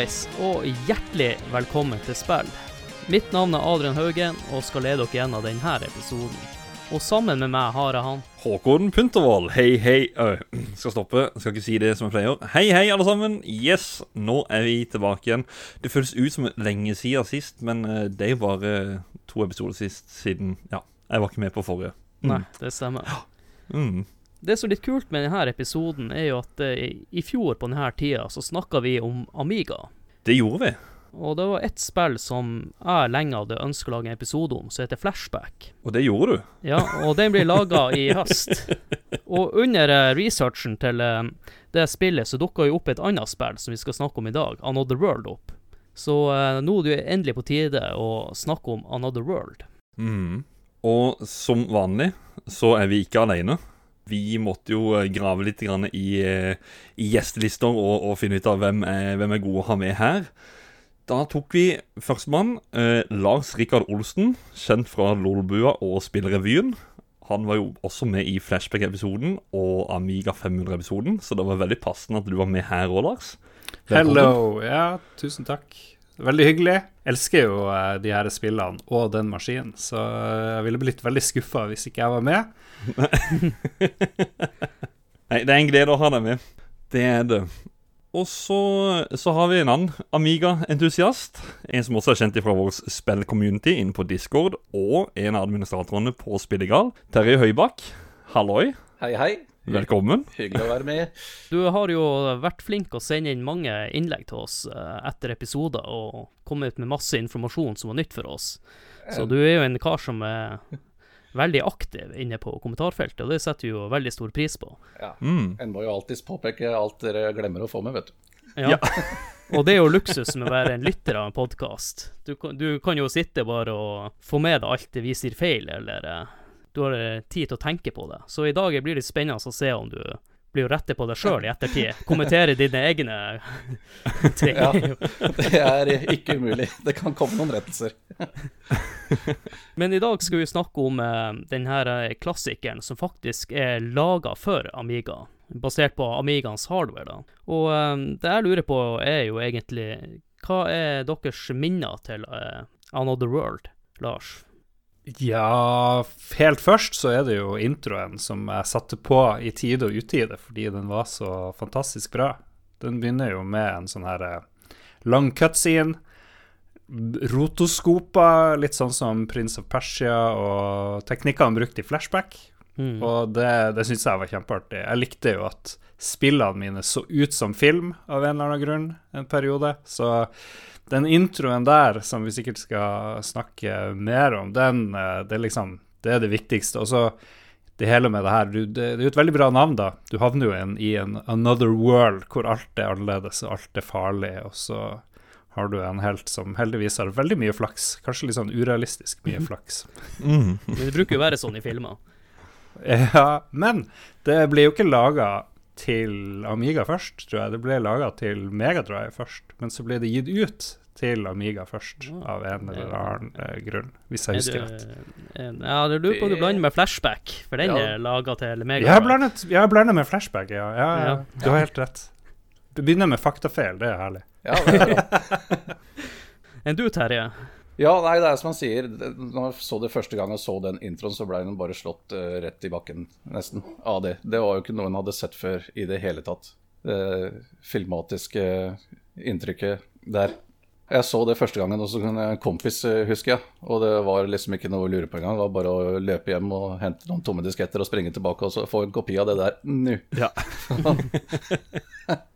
Hallais, og hjertelig velkommen til spill. Mitt navn er Adrian Haugen, og skal lede dere gjennom denne episoden. Og sammen med meg har jeg han. Håkon Puntervold, hei, hei. Øh, skal stoppe, skal ikke si det som jeg pleier. Hei, hei, alle sammen. Yes, nå er vi tilbake igjen. Det føles ut som lenge siden sist, men det er jo bare to episoder sist siden Ja, jeg var ikke med på forrige. Mm. Nei, det stemmer. Mm. Det som er litt kult med denne episoden, er jo at eh, i fjor på denne tida så snakka vi om Amiga. Det gjorde vi. Og det var ett spill som jeg lenge hadde ønska å lage en episode om, som heter Flashback. Og det gjorde du. Ja, og den blir laga i høst. Og under eh, researchen til eh, det spillet så dukka jo opp et annet spill som vi skal snakke om i dag, Another World, opp. Så nå er det endelig på tide å snakke om Another World. Mm. Og som vanlig så er vi ikke alene. Vi måtte jo eh, grave litt i, eh, i gjestelister og, og finne ut av hvem er, hvem er gode å ha med her. Da tok vi førstemann, eh, Lars Rikard Olsen, kjent fra Lolbua og Spillrevyen. Han var jo også med i Flashback-episoden og Amiga 500-episoden, så det var veldig passende at du var med her òg, Lars. Hello. Ja, tusen takk. Veldig hyggelig. Elsker jo eh, de her spillene og den maskinen, så eh, jeg ville blitt veldig skuffa hvis ikke jeg var med. Nei, det er en glede å ha deg med. Det er det. Og så, så har vi en annen Amiga-entusiast. En som også er kjent fra vår spill-community inne på Discord, og en av administratorene på Spillegal. Terje Høybakk, halloi. Hei, hei. Velkommen. Hyggelig å være med. Du har jo vært flink å sende inn mange innlegg til oss eh, etter episoder, og kommet ut med masse informasjon som var nytt for oss. Så du er jo en kar som er veldig aktiv inne på kommentarfeltet, og det setter vi jo veldig stor pris på. Ja. Mm. En må jo alltids påpeke alt dere glemmer å få med, vet du. Ja. og det er jo luksus med å være en lytter av en podkast. Du, kan- du kan jo sitte bare og få med deg alt det vi sier feil, eller eh, du har eh, tid til å tenke på det. Så i dag blir det spennende å se om du blir jo rette på deg sjøl i ettertid. Kommentere dine egne ting. Ja. Det er ikke umulig. Det kan komme noen rettelser. Men i dag skal vi snakke om eh, den eh, klassikeren som faktisk er laga for Amiga, basert på Amigaens hardware. da. Og eh, det jeg lurer på er jo egentlig Hva er deres minner til eh, Another World, Lars? Ja, helt først så er det jo introen som jeg satte på i tide og utide, fordi den var så fantastisk bra. Den begynner jo med en sånn her eh, lang cutscene. Rotoskoper, litt sånn som Prince of Persia og teknikkene brukt i flashback. Mm. Og det, det syns jeg var kjempeartig. Jeg likte jo at spillene mine så ut som film av en eller annen grunn en periode. Så den introen der, som vi sikkert skal snakke mer om, den eh, det er liksom Det er det viktigste. Og så det hele med det her du, det, det er jo et veldig bra navn, da. Du havner jo en, i en another world hvor alt er annerledes og alt er farlig, og så har du en helt som heldigvis har veldig mye flaks. Kanskje litt sånn urealistisk mye flaks. Mm. Men det bruker jo være sånn i filmer. Ja, men det ble jo ikke laga til Amiga først, tror jeg. Det ble laga til Megadrive først, men så ble det gitt ut til Amiga først, Ah. av en eller annen eh, grunn, hvis jeg Er husker rett. Ja, du lurer på om du blander med Flashback, for den Ja. er laga til Mega Jeg har blandet, jeg blandet med flashback, ja. ja, ja. Ja. Du har helt rett. Du begynner med faktafeil, det er herlig. Ja, det er bra. Enn du, Terje? ja, nei, det er som han sier. Når jeg så det første gang jeg så den introen, så ble den bare slått uh, rett i bakken, nesten, av det. Det var jo ikke noe en hadde sett før i det hele tatt. Det filmatiske inntrykket der. Jeg så det første gangen hos en kompis, eh, husker jeg. Og det var liksom ikke noe å lure på engang. Det var bare å løpe hjem og hente noen tomme disketter og springe tilbake og så få en kopi av det der nå. Ja.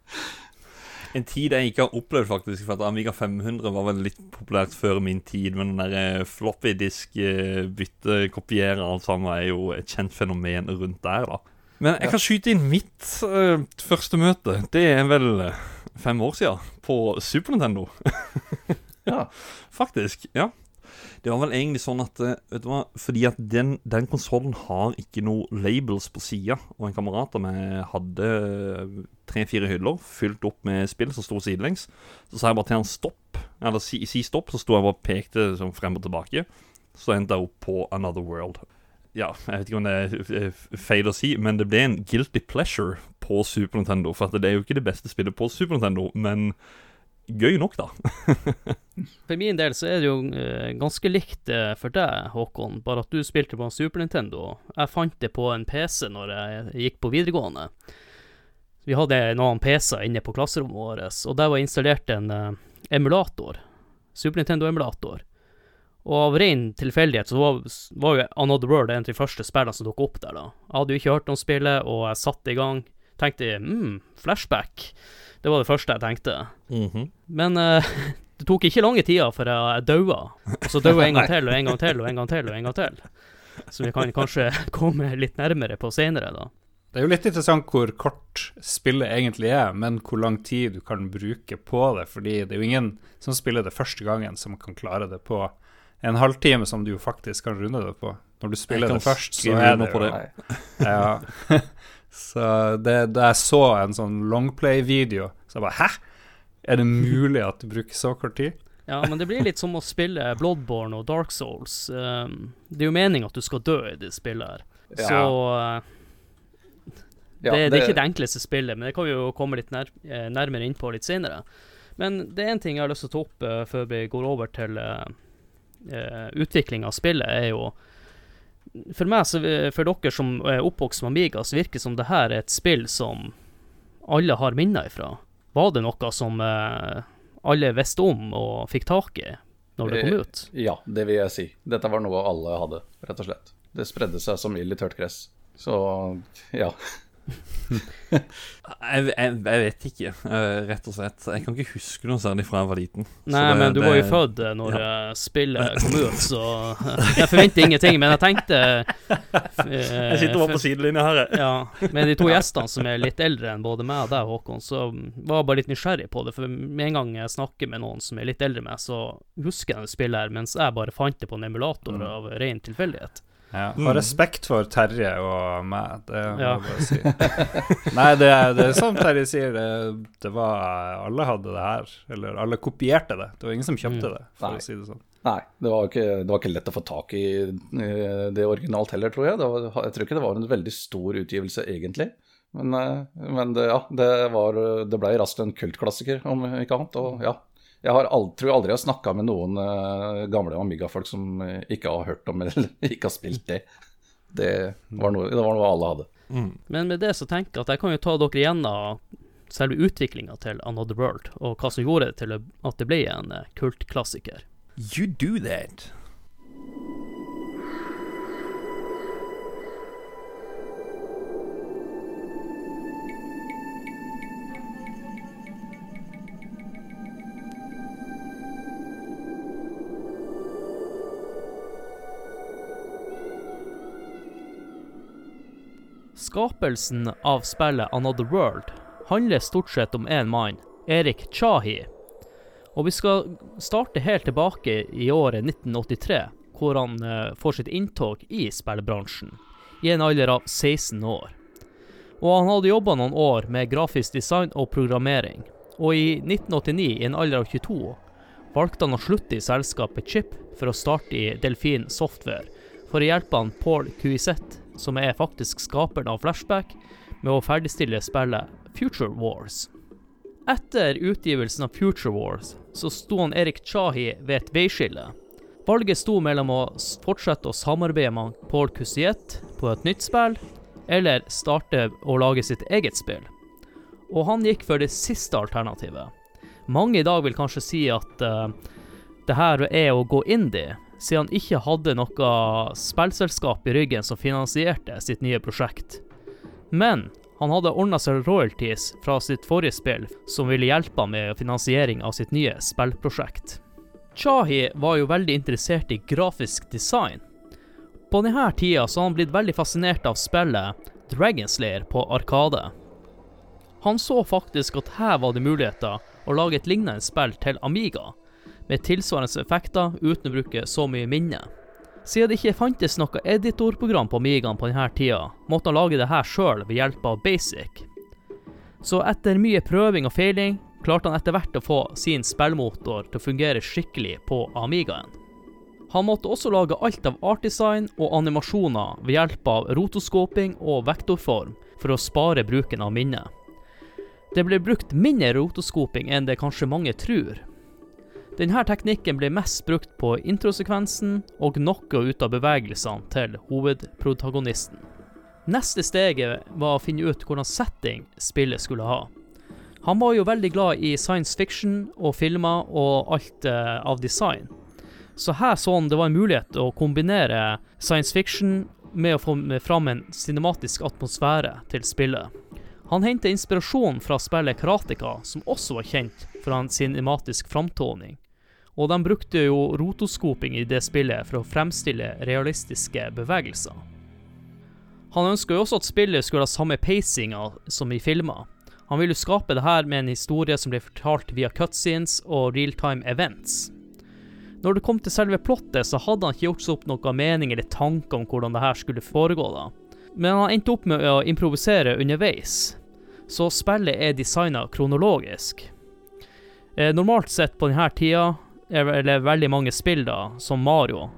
En tid jeg ikke har opplevd, faktisk. For at Amiga 500 var vel litt populært før min tid. Men den der eh, floppy disk, eh, alt sammen, er jo et kjent fenomen rundt der, da. Men jeg kan skyte inn mitt uh, første møte. Det er vel eh, fem år siden, på Super Nintendo. Ja. Faktisk, ja. Det var vel egentlig sånn at eh, Vet du hva, fordi at den, den konsollen har ikke noe labels på sida. Og en kamerat av meg hadde tre-fire hyller fylt opp med spill som sto sidelengs. Så sa jeg bare til han stopp, eller si, si stopp, så sto jeg bare og pekte sånn frem og tilbake. Så endte jeg opp på Another World. Ja, jeg vet ikke om det er eh, feil å si, men det ble en guilty pleasure på Super Nintendo. For at det er jo ikke det beste spillet på Super Nintendo, men gøy nok, da. For min del så er det jo eh, ganske likt eh, for deg, Håkon, bare at du spilte på en Super Nintendo. Jeg fant det på en PC når jeg gikk på videregående. Vi hadde noen PC-er inne på klasserommet vårt, og der var installert en emulator. Super Nintendo-emulator. Og av ren tilfeldighet så var, var jo Another World en av de første spillene som tok opp der, da. Jeg hadde jo ikke hørt om spillet, og jeg satte i gang. Tenkte mm, flashback. Det var det første jeg tenkte. Mhm. Men uh, det tok ikke lange tida før jeg daua. Og så daua jeg en gang til og en gang til og en gang til og en gang til. Så vi kan kanskje komme litt nærmere på seinere, da. Det er jo litt interessant hvor kort spillet egentlig er, men hvor lang tid du kan bruke på det. Fordi det er jo ingen som spiller det første gangen, som kan klare det på en halvtime, som du jo faktisk kan runde det på. Når du spiller det først, så er det jo det. Ja. så det, da jeg så en sånn longplay-video, så jeg bare Hæ? Er det mulig at du bruker så kort tid? Ja, men det blir litt som å spille Bloodborne og Dark Souls. Um, det er jo meninga at du skal dø i det spillet her. Ja. Så uh, det, Ja, det er ikke det enkleste spillet, men det kan vi jo komme litt nær, eh, nærmere inn på litt senere. Men det er en ting jeg har lyst til å ta opp uh, før vi går over til uh, utvikling av spillet, er jo For meg, så, eh, for dere som er oppvokst med Amiga, så virker det som det her er et spill som alle har minner ifra. Var det noe som uh, alle visste om og fikk tak i når det kom Eh, ut? Ja, det vil jeg si. Dette var noe alle hadde, rett og slett. Det spredde seg som ild i tørt gress. Så ja. Jeg, jeg, jeg vet ikke, eh, rett og slett. Jeg kan ikke huske noe særlig fra jeg var liten. Nei, det- men du var jo det- født eh, når ja. spillet kom ut, så jeg forventer ingenting. Men jeg tenkte eh, Jeg sitter bare på sidelinja her, jeg. Ja, med de to gjestene som er litt eldre enn både meg og deg, Håkon, så var jeg bare litt nysgjerrig på det. For med en gang jeg snakker med noen som er litt eldre enn meg, så husker jeg det spillet her, mens jeg bare fant det på en emulator Mm. av ren tilfeldighet. Ja. Mm. Og respekt for Terje og meg, det må Ja. jeg bare si. Nei, det, er- det er som Terje sier, det, det var Alle hadde det her. Eller alle kopierte det. Det var ingen som kjøpte Mm. det, for Nei. å si det sånn. Nei, det var, ikke, det var ikke lett å få tak i eh, det originalt heller, tror jeg. Det var, jeg tror ikke det var en veldig stor utgivelse, egentlig. Men, eh, men det, ja, det, var, det ble raskt en kultklassiker, om ikke annet. Og ja, jeg har aldri, tror jeg aldri jeg har snakka med noen uh, gamle Amiga-folk som uh, ikke har hørt om eller ikke har spilt det. Det var noe, det var noe alle hadde. Mm. Men med det så tenker jeg at jeg kan jo ta dere gjennom selve utviklinga til Another World, og hva som gjorde det til at det ble en eh, kultklassiker. You do that. Skapelsen av spillet Another World handler stort sett om én mann, Erik Chahi. Og vi skal starte helt tilbake i året 1983, hvor han eh, får sitt inntog i spillbransjen, i en alder av 16 år. Og han hadde jobba noen år med grafisk design og programmering, og i 1989, i en alder av 22, valgte han å slutte i selskapet Chip for å starte i Delfin Software, for å hjelpe han Paul Cuisette, som er faktisk skaperen av Flashback, med å ferdigstille spillet Future Wars. Etter utgivelsen av Future Wars så sto han Erik Chahi ved et veiskille. Valget sto mellom å fortsette å samarbeide med Paul Cusiet på et nytt spill, eller starte å lage sitt eget spill. Og han gikk for det siste alternativet. Mange i dag vil kanskje si at uh, det her er å gå indie, siden han ikke hadde noe spillselskap i ryggen som finansierte sitt nye prosjekt. Men han hadde ordna seg royalties fra sitt forrige spill, som ville hjelpe med finansiering av sitt nye spillprosjekt. Chahi var jo veldig interessert i grafisk design. På denne tida så har han blitt veldig fascinert av spillet Dragonslayer på Arkade. Han så faktisk at her var det muligheter å lage et lignende spill til Amiga, med tilsvarende effekter uten å bruke så mye minne. Siden det ikke fantes noe editorprogram på Amigaen på denne tida, måtte han lage det her sjøl ved hjelp av Basic. Så etter mye prøving og feiling, klarte han etter hvert å få sin spillmotor til å fungere skikkelig på Amigaen. Han måtte også lage alt av artdesign og animasjoner ved hjelp av rotoskoping og vektorform for å spare bruken av minnet. Det ble brukt mindre rotoskoping enn det kanskje mange tror. Denne teknikken ble mest brukt på introsekvensen og noe ut av bevegelsene til hovedprotagonisten. Neste steget var å finne ut hvordan setting spillet skulle ha. Han var jo veldig glad i science fiction og filmer og alt eh, av design. Så her så han det var en mulighet å kombinere science fiction med å få fram en cinematisk atmosfære til spillet. Han hentet inspirasjon fra spillet Karateka, som også var kjent for en cinematisk framtoning. Og de brukte jo rotoskoping i det spillet for å fremstille realistiske bevegelser. Han ønska jo også at spillet skulle ha samme pacinga som i filmer. Han ville skape det her med en historie som ble fortalt via cutscenes og realtime events. Når det kom til selve plottet, så hadde han ikke gjort seg opp noen mening eller tanker om hvordan det her skulle foregå, da. Men han endte opp med å improvisere underveis, så spillet er designa kronologisk. Eh, normalt sett på denne tida er det veldig mange spill, da, som Mario,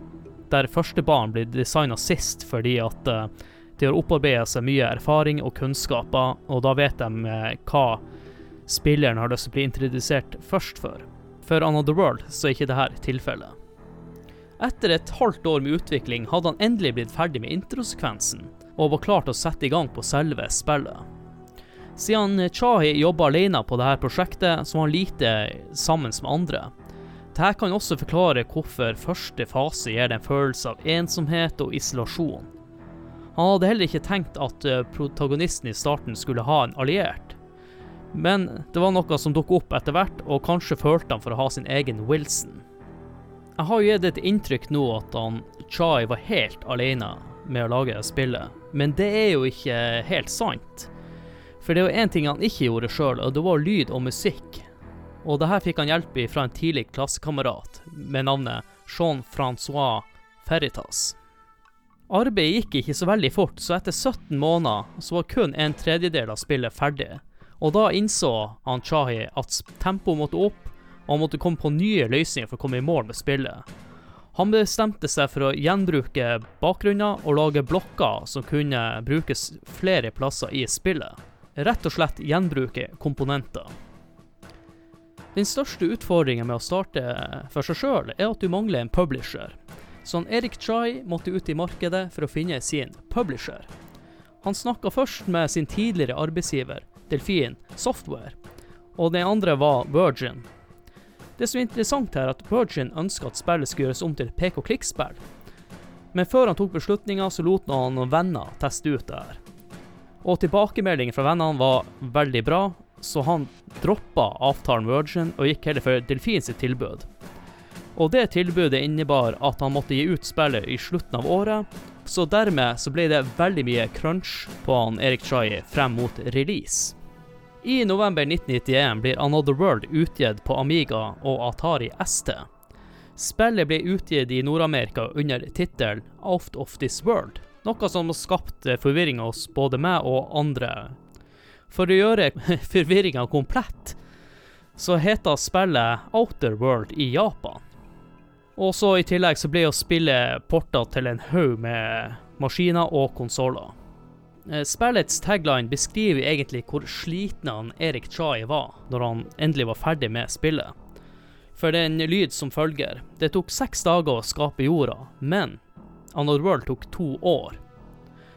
der første barn blir designa sist fordi at uh, de har opparbeida seg mye erfaring og kunnskaper, og da vet de uh, hva spilleren har lyst til å bli introdusert først for. For Another World så er ikke dette tilfellet. Etter et halvt år med utvikling hadde han endelig blitt ferdig med introsekvensen, og var klar til å sette i gang på selve spillet. Siden Chahi jobba alene på dette prosjektet, så var han lite sammen med andre. Dette kan også forklare hvorfor første fase gir en følelse av ensomhet og isolasjon. Han hadde heller ikke tenkt at eh, protagonisten i starten skulle ha en alliert. Men det var noe som dukket opp etter hvert, og kanskje følte han for å ha sin egen Wilson. Jeg har jo gitt et inntrykk nå at han Chai var helt alene med å lage spillet, men det er jo ikke helt sant. For det jo én ting han ikke gjorde sjøl, og det var lyd og musikk. Og det her fikk han hjelp i fra en tidlig klassekamerat med navnet Jean-Francois Ferritas. Arbeidet gikk ikke så veldig fort, så etter 17 måneder så var kun en tredjedel av spillet ferdig. Og da innså han Chahi at tempoet måtte opp, og han måtte komme på nye løsninger for å komme i mål med spillet. Han bestemte seg for å gjenbruke bakgrunner og lage blokker som kunne brukes flere plasser i spillet. Rett og slett gjenbruke komponenter. Den største utfordringen med å starte for seg sjøl er at du mangler en publisher. Så han Erik Chai måtte ut i markedet for å finne sin publisher. Han snakka først med sin tidligere arbeidsgiver, Delfin Software, og den andre var Virgin. Det som er interessant her, er at Virgin ønska at spillet skulle gjøres om til et pek-og-klikk-spill. Men før han tok beslutninga, så lot han noen venner teste ut det her. Og tilbakemeldingen fra vennene var veldig bra, så han droppa avtalen med Virgin og gikk heller for Delfin sitt tilbud. Og det tilbudet innebar at han måtte gi ut spillet i slutten av året, så dermed så ble det veldig mye crunch på han Erik Chai frem mot release. I november 1991 blir Another World utgitt på Amiga og Atari ST. Spillet ble utgitt i Nord-Amerika under tittelen Out of This World, noe som skapte forvirring hos både meg og andre. For å gjøre forvirringa komplett, så heter spillet Outer World i Japan. Og så i tillegg så ble jo spillet porta til en haug med maskiner og konsoller. Eh, spillets tagline beskriver egentlig hvor sliten han Erik Chai var når han endelig var ferdig med spillet. For det er en lyd som følger. Det tok seks dager å skape jorda, men Another World tok to år.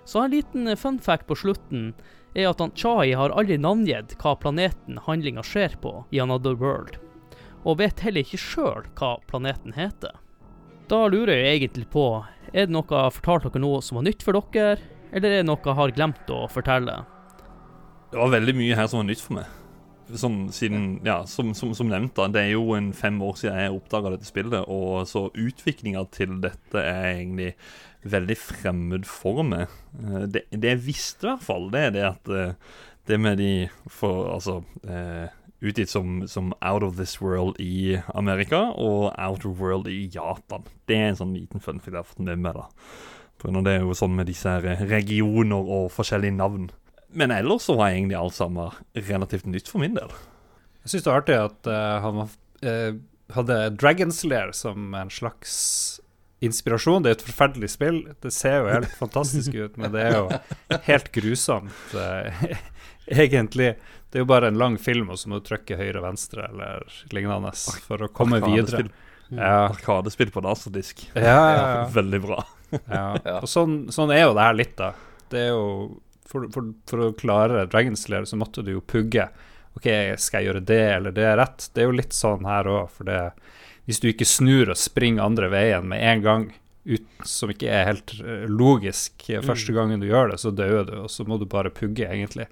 Så en liten fun fact på slutten er at han Chai har aldri navngitt hva planeten handlinga skjer på i Another World og vet heller ikke sjøl hva planeten heter. Da lurer jeg egentlig på, er det noe jeg har fortalt dere noe som var nytt for dere, eller er det noe jeg har glemt å fortelle? Det var veldig mye her som var nytt for meg. Sånn siden, ja, som, som, som nevnt, da, det er jo en fem år siden jeg oppdaga dette spillet, og så utviklinga til dette er egentlig veldig fremmed for meg. Eh, det, det jeg visste, i hvert fall, det er det at eh, det med de for Altså eh, utgitt som, som, Out of This World i Amerika og Out of World i Japan. Det er en sånn liten fun fact jeg har fått med meg. da. Det er jo sånn med disse regioner og forskjellige navn. Men ellers så var egentlig alt sammen relativt nytt for min del. Jeg syns det er artig at uh, han uh, hadde Dragon's Lair som en slags inspirasjon. Det er et forferdelig spill. Det ser jo helt fantastisk ut, men det er jo helt grusomt, eh, egentlig. Det er jo bare en lang film, og så må du trykke høyre og venstre eller lignende for å komme videre. Ja. Arkadespill på laserdisk. Ja, ja, ja. Veldig bra. Ja. Og sånn, sånn er jo det her litt, da. Det er jo for, for, for å klare Dragon Slayer så måtte du jo pugge. OK, skal jeg gjøre det eller det rett? Det er jo litt sånn her òg, for det Hvis du ikke snur og springer andre veien med en gang, ut, som ikke er helt eh, logisk eh, første gangen du gjør det, så dør du, og så må du bare pugge, egentlig,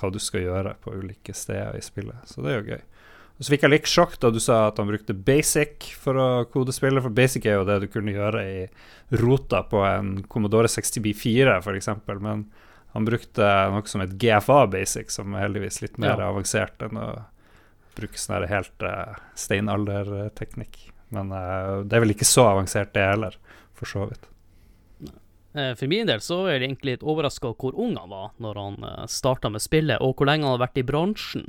hva du skal gjøre på ulike steder i spillet. Så det er jo gøy. Og så fikk jeg litt sjokk da du sa at han brukte basic for å kode spillet, for basic er jo det du kunne gjøre i rota på en Commodore 60B4 f.eks., men han brukte noe som et GFA basic, som er heldigvis litt mer Ja. avansert enn å bruke sånn helt uh, steinalderteknikk. Men uh, det er vel ikke så avansert det heller, for så vidt. Eh, For min del så er jeg egentlig litt overraska hvor ung han var når han starta med spillet, og hvor lenge han har vært i bransjen.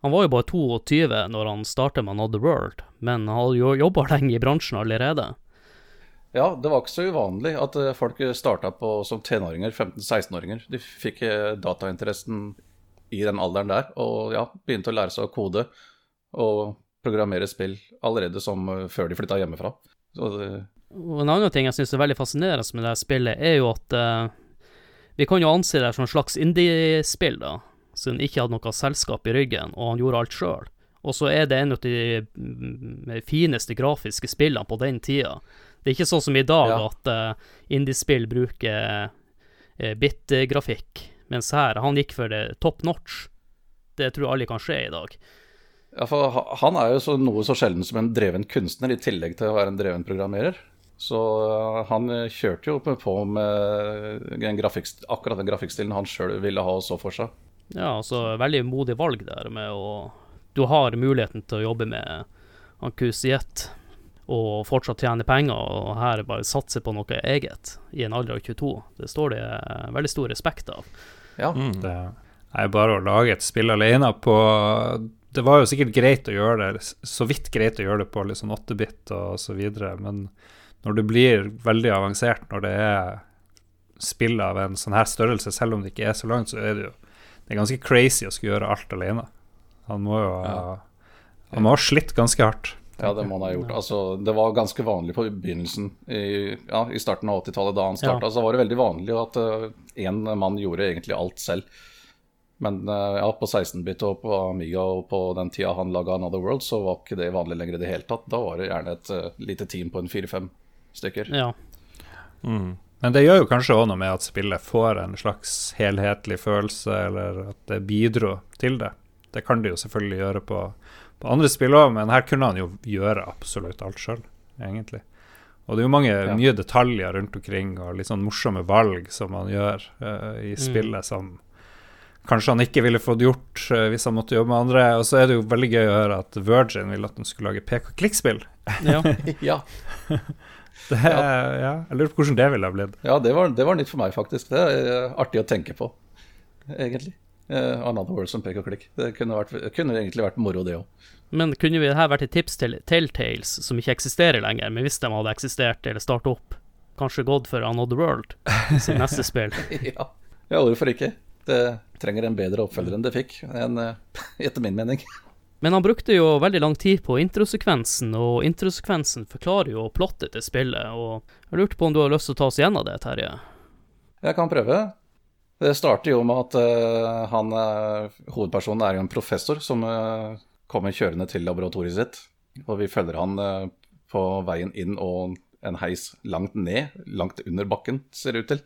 Han var jo bare 22 når han starta med Another World, men han har jo jobba lenge i bransjen allerede. Ja, det var ikke så uvanlig at folk starta på som tenåringer, 15-16-åringer. De fikk datainteressen i den alderen der, og ja, begynte å lære seg å kode og programmere spill allerede som eh, før de flytta hjemmefra. Så det, Og en annen ting jeg syns er veldig fascinerende med det spillet, er jo at uh, vi kan jo anse det som en slags indie-spill, da, siden ikke hadde noe selskap i ryggen, og han gjorde alt sjøl. Og så er det en av de mm, fineste grafiske spillene på den tida. Det er ikke sånn som i dag, Ja. at uh, indiespill bruker uh, bit-grafikk, mens her, han gikk for det top notch. Det tror jeg alle kan se i dag. ja, for han er jo så, noe så sjelden som en dreven kunstner, i tillegg til å være en dreven programmerer. Så eh, han eh, kjørte jo på- på med en grafikk, akkurat den grafikkstilen han sjøl ville ha og så for seg. Ja, altså veldig modig valg der med å Du har muligheten til å jobbe med Ankusiet og fortsatt tjene penger, og her bare satse på noe eget i en alder av 22. Det står det eh, veldig stor respekt av. Ja, Mm. Det er bare å lage et spill alene på Det var jo sikkert greit å gjøre det, så vidt greit å gjøre det på sånn 8-bit og så videre, men når det blir veldig avansert, når det er spill av en sånn her størrelse, selv om det ikke er så langt, så er det jo Det er ganske crazy å skulle gjøre alt alene. Han må jo ha Ja. Han må ha slitt ganske hardt. Ja, det må han ha gjort. Altså, det var ganske vanlig på begynnelsen, i, ja, i starten av 80-tallet. Da han starta, Ja. så var det veldig vanlig at én mann gjorde egentlig alt selv. Men uh, ja, på 16-bit og på Amiga og på den tida han laga Another World, så var ikke det vanlig lenger i det hele tatt. Da var det gjerne et uh, lite team på en fire-fem stykker. Ja. Mm. Men det gjør jo kanskje òg noe med at spillet får en slags helhetlig følelse, eller at det bidro til det. Det kan det jo selvfølgelig gjøre på, på andre spill òg, men her kunne han jo gjøre absolutt alt sjøl, egentlig. Og det er jo mange, Ja. mye detaljer rundt omkring, og litt sånn morsomme valg som han gjør uh, i Mm. spillet, som kanskje han ikke ville fått gjort uh, hvis han måtte jobbe med andre. Og så er det jo veldig gøy å høre at Virgin ville at han skulle lage pek-og-klikk-spill. ja. Ja, Det, ja. Jeg lurer på hvordan det ville ha blitt. ja det, var, det var nytt for meg, faktisk. Det er artig å tenke på, egentlig. Eh, Another World som pek og klikk. Det kunne, vært, kunne egentlig vært moro, det òg. Men kunne vi her vært et tips til Telltales, som ikke eksisterer lenger, men hvis de hadde eksistert eller starta opp, kanskje gått for Another World sin neste spill? ja. ja, hvorfor ikke? Det trenger en bedre oppfølger enn det fikk, enn, eh, etter min mening. Men han brukte jo veldig lang tid på introsekvensen, og introsekvensen forklarer jo plottet til spillet, og jeg lurte på om du har lyst til å ta oss gjennom det, Terje? Jeg kan prøve. Det starter jo med at eh, han, eh, hovedpersonen er en professor som eh, kommer kjørende til laboratoriet sitt. Og vi følger han på veien inn og en heis langt ned, langt under bakken, ser det ut til.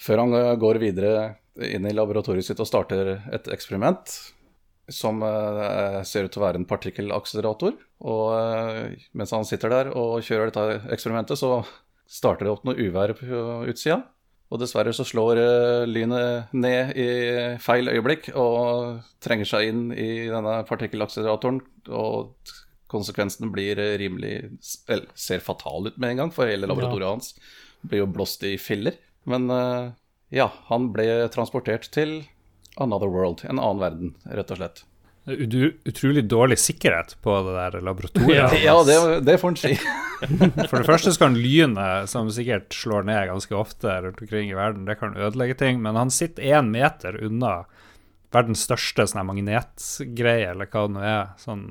Før han går videre inn i laboratoriet sitt og starter et eksperiment som ser ut til å være en partikkelakselerator. Og mens han sitter der og kjører dette eksperimentet, så starter det opp noe uvær på utsida. Og dessverre så slår eh, lynet ned i feil øyeblikk og trenger seg inn i denne partikkelakseleratoren. Og konsekvensen blir rimelig Eller ser fatal ut med en gang, for hele laboratoriet hans blir jo blåst i filler. Men eh, ja, han ble transportert til Another World, en annen verden, rett og slett. Ut utrolig dårlig sikkerhet på det der laboratoriet. Ja, det, det får en si. For det første skal han lyne, som sikkert slår ned ganske ofte rundt omkring i verden, det kan ødelegge ting, men han sitter én meter unna verdens største sånn magnetgreie, eller hva det nå er, sånn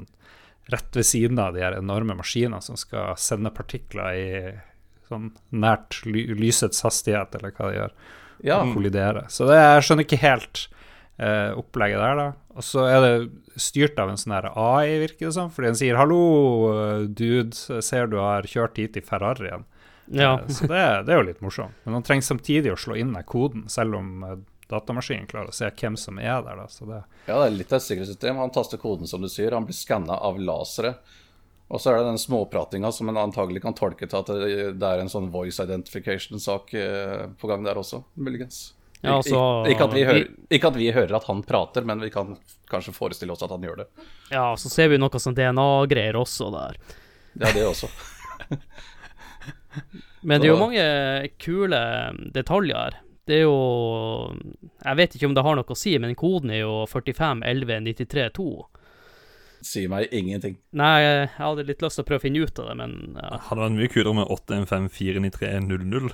rett ved siden av de her enorme maskinene som skal sende partikler i sånn nært ly lysets hastighet, eller hva de gjør, Ja, og kollidere. Så det, jeg skjønner ikke helt eh, opplegget der, da. Og så er det styrt av en sånn her AI, virker det som, fordi den sier 'hallo, dude, ser du har kjørt hit i Ferrarien'. Ja. Eh, Så det, det er jo litt morsomt. Men han trenger samtidig å slå inn den koden, selv om eh, datamaskinen klarer å se hvem som er der. Da. Så det, ja, det er litt av et sikkerhetssystem. Han taster koden, som du sier. Han blir skanna av lasere. Og så er det den småpratinga som en antagelig kan tolke til at det, det er en sånn voice identification-sak eh, på gang der også, muligens. Ja, altså- ik- ikke, at vi hører, ikke at vi hører at han prater, men vi kan kanskje forestille oss at han gjør det. ja, så ser vi noe sånn DNA-greier også der. Ja, det også. Men det er jo mange kule detaljer her. Det er jo Jeg vet ikke om det har noe å si, men koden er jo 4511932. Sier meg ingenting. Nei, jeg hadde litt lyst til å prøve å finne ut av det, men ja. Hadde vært mye kulere med 815-493-00.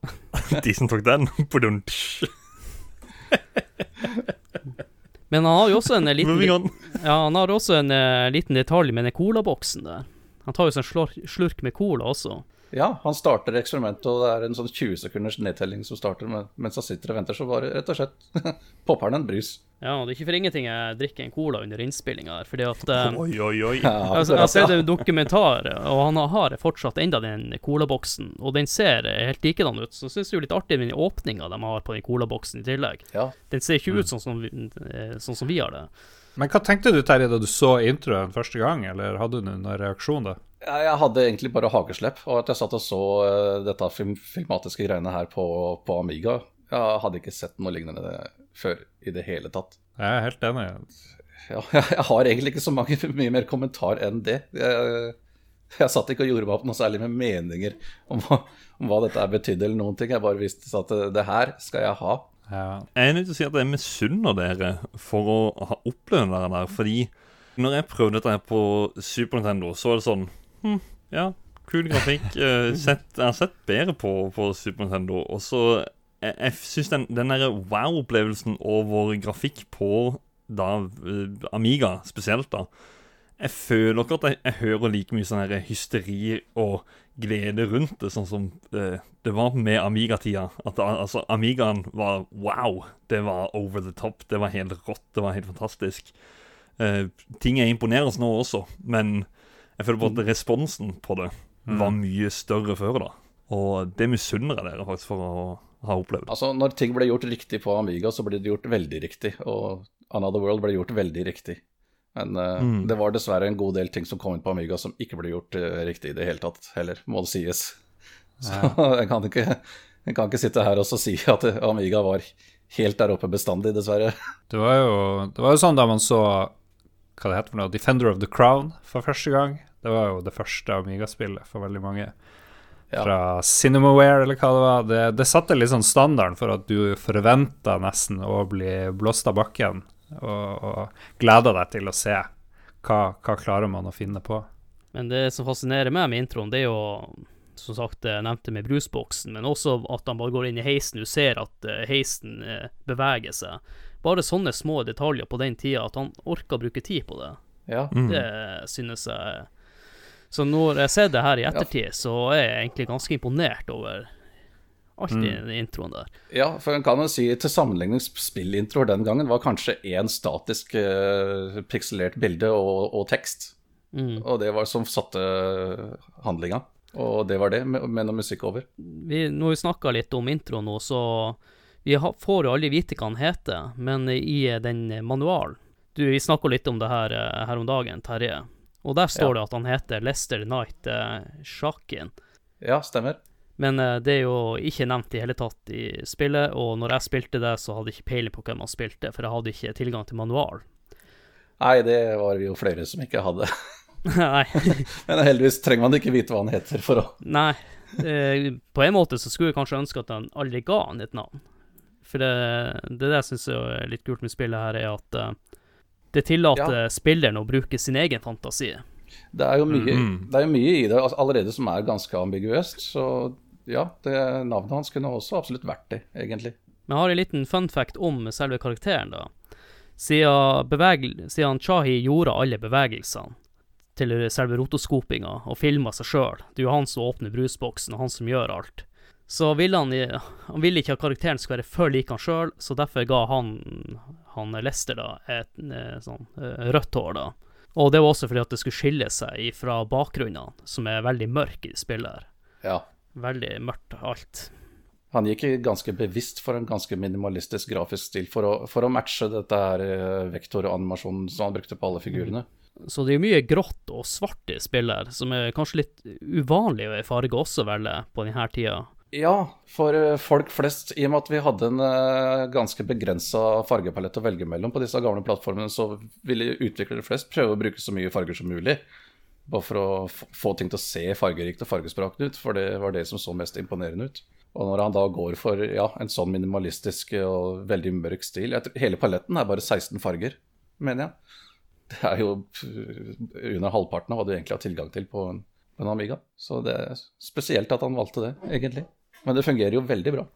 De som tok den. Men han har jo også en liten Ja, han har også en uh, liten detalj med den colaboksen der. Han tar jo sånn en slurk med cola også. Ja, han starter eksperimentet, og det er en sånn 20 sekunders nedtelling som starter men, mens han sitter og venter, så bare rett og slett popper han en brus. Ja, og det er ikke for ingenting jeg drikker en cola under innspillinga der, fordi at um, Oi, oi, oi. Ja, Altså, jeg har sett en dokumentar, og han har fortsatt enda den colaboksen, og den ser helt likedan ut. Så syns det er litt artig med den åpninga de har på den colaboksen i tillegg. Ja. Den ser ikke ut sånn som, vi, eh, sånn som vi har det. Men hva tenkte du, Terje, da du så introen første gang, eller hadde du noen reaksjon da? Jeg hadde egentlig bare hakeslepp, og at jeg satt og så eh, dette film filmatiske greiene her på, på Amiga. Jeg hadde ikke sett noe lignende før i det hele tatt. Jeg er helt enig. Ja, jeg har egentlig ikke så mange, mye mer kommentar enn det. Jeg, jeg satt ikke og gjorde meg opp noe særlig med meninger om hva, om hva dette betydde, eller noen ting. Jeg bare visste at det, det her skal jeg ha. Ja. Jeg er nødt til å si at jeg misunner dere for å ha opplevd det der. Fordi når jeg prøvde dette her på Super Nintendo, så var det sånn hm, Ja, kul grafikk. Uh, sett, jeg har sett bedre på, på Super Nintendo. Og så Jeg, jeg syns den, den der wow-opplevelsen over grafikk på da eh, Amiga spesielt, da Jeg føler ikke at jeg, jeg hører like mye sånn hysteri og glede rundt det, sånn som uh, det var med Amiga-tida. At altså, Amigaen var wow. Det var over the top. Det var helt rått. Det var helt fantastisk. Uh, ting er imponerende nå også, men jeg føler på at responsen på det var mye større før, da. Og det misunner jeg dere faktisk for å ha opplevd. Altså, når ting ble gjort riktig på Amiga, så ble det gjort veldig riktig. Og Another World ble gjort veldig riktig. Men uh, Mm. det var dessverre en god del ting som kom inn på Amiga som ikke ble gjort uh, riktig i det hele tatt, heller, må det sies. Så jeg, kan ikke, jeg kan ikke sitte her og så si at Amiga var helt der oppe bestandig, dessverre. Det var jo, det var jo sånn da man så hva det heter for noe, Defender of the Crown for første gang. Det var jo det første Amiga-spillet for veldig mange. Ja. Fra Cinemaware, eller hva det var. Det, det satte litt sånn standarden for at du forventa nesten å bli blåst av bakken, og, og gleda deg til å se hva, hva klarer man å finne på. Men det som fascinerer meg med introen, det er jo som sagt jeg nevnte med brusboksen, men også at han bare går inn i heisen. Du ser at eh, heisen eh, beveger seg. Bare sånne små detaljer på den tida, at han orka å bruke tid på det. Ja. Mm. Det synes jeg Så når jeg ser det her i ettertid, så er jeg egentlig ganske imponert over alt i mm. introen der. Ja, for en kan jo si til sammenligning spillintroer den gangen var kanskje én statisk uh, pikselert bilde og, og tekst. Mm. Og det var som satte handlinga. Og det var det, med, med noe musikk over. Vi, når vi snakka litt om introen nå, så Vi får jo aldri vite hva han heter, men i den manualen du, Vi snakka litt om det her eh, her om dagen, Terje. Og der står Ja. det at han heter Lester Knight uh, Shakin. Ja, stemmer. Men uh, det er jo ikke nevnt i hele tatt i spillet, og når jeg spilte det, så hadde jeg ikke peiling på hvem han spilte, for jeg hadde ikke tilgang til manual. Nei, det var vi jo flere som ikke hadde. Nei. Men heldigvis trenger man ikke vite hva han heter for å Nei. Uh, på en måte så skulle jeg kanskje ønske at han aldri ga han et navn. For det, det det jeg syns er litt kult med spillet her, er at eh, det tillater spilleren å bruke sin egen fantasi. Det er jo mye, Mhm. det er mye i det altså, allerede som er ganske ambiguøst. Så ja, det, navnet hans kunne også absolutt vært det, egentlig. Men jeg har en liten fun fact om selve karakteren, da. Siden Chahi gjorde alle bevegelsene til selve rotoskopinga og filma seg sjøl, det er jo han som åpner brusboksen, og han som gjør alt, så ville han, han ville ikke at karakteren skulle være for lik han sjøl, så derfor ga han, han Lester da et eh, sånn eh, rødt hår, da. Og det var også fordi at det skulle skille seg fra bakgrunnene, som er veldig mørke i spillet. her. Ja. Veldig mørkt alt. Han gikk ganske bevisst for en ganske minimalistisk grafisk stil for å, for å matche dette her eh, vektoranimasjonen som han brukte på alle figurene. Så det er mye grått og svart i spillet, her, som er kanskje litt uvanlig farge også vel, på denne tida. Ja, for eh, folk flest, i og med at vi hadde en eh, ganske begrensa fargepalett å velge mellom på disse gamle plattformene, så ville utviklere flest prøve å bruke så mye farger som mulig. Bare for å få ting til å se fargerikt og fargesprakende ut, for det var det som så mest imponerende ut. Og når han da går for ja, en sånn minimalistisk og veldig mørk stil Hele paletten er bare 16 farger, mener jeg. Det er jo eh, under halvparten av hva du egentlig har tilgang til på en, på en Amiga. Så det er spesielt at han valgte det, egentlig. Men det fungerer jo veldig bra.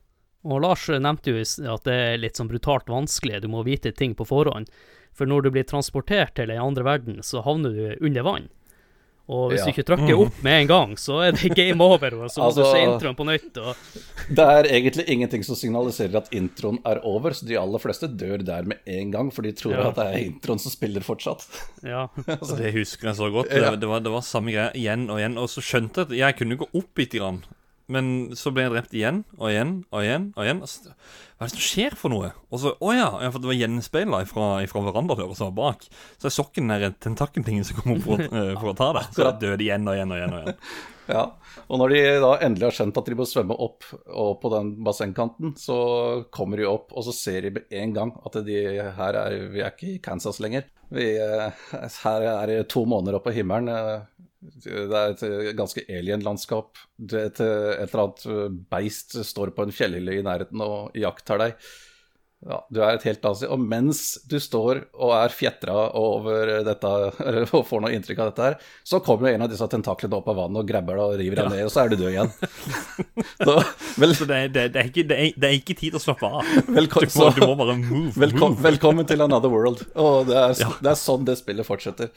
Og Lars nevnte jo at det er litt sånn brutalt vanskelig, du må vite ting på forhånd. For når du blir transportert til en andre verden, så havner du under vann. Og hvis Ja. du ikke trykker opp med en gang, så er det game over, og så må du Altså- se introen på nytt. Og Det er egentlig ingenting som signaliserer at introen er over, så de aller fleste dør der med en gang, for de tror Ja. at det er introen som spiller fortsatt. ja. Altså, Det husker jeg så godt. Det, det, var, det var samme greie igjen og igjen. Og så skjønte jeg at jeg kunne gå opp bitte grann. Men så ble jeg drept igjen og igjen og igjen. og igjen altså, Hva er det som skjer for noe? Og så, å ja, ja, for det var gjenspeila fra, fra verandadøra som var bak. Så er sokken den tentakeltingen som kom opp for, eh, for å ta det. Så jeg døde igjen og igjen og igjen. og igjen. Ja, og når de da endelig har skjønt at de må svømme opp og på den bassengkanten, så kommer de opp, og så ser de med en gang at de her er Vi er ikke i Kansas lenger. Vi, eh, her er det to måneder opp på himmelen. eh, Det er et eh, ganske alien-landskap. Et, eh, et eller annet eh, beist står på en fjellhylle i nærheten og iakttar deg. Ja, du er et helt annet. Og mens du står og er fjetra over dette, eller får noe inntrykk av dette her, så kommer en av disse tentaklene opp av vannet og grabber deg og river deg ned, og så er du død igjen. så, vel, Så det, er- det, det, er ikke, det, er, det er ikke tid til å slappe av. Velkom... Du må, du må bare move. velkom velkommen til Another World. Og det er, Ja. det er sånn det spillet fortsetter.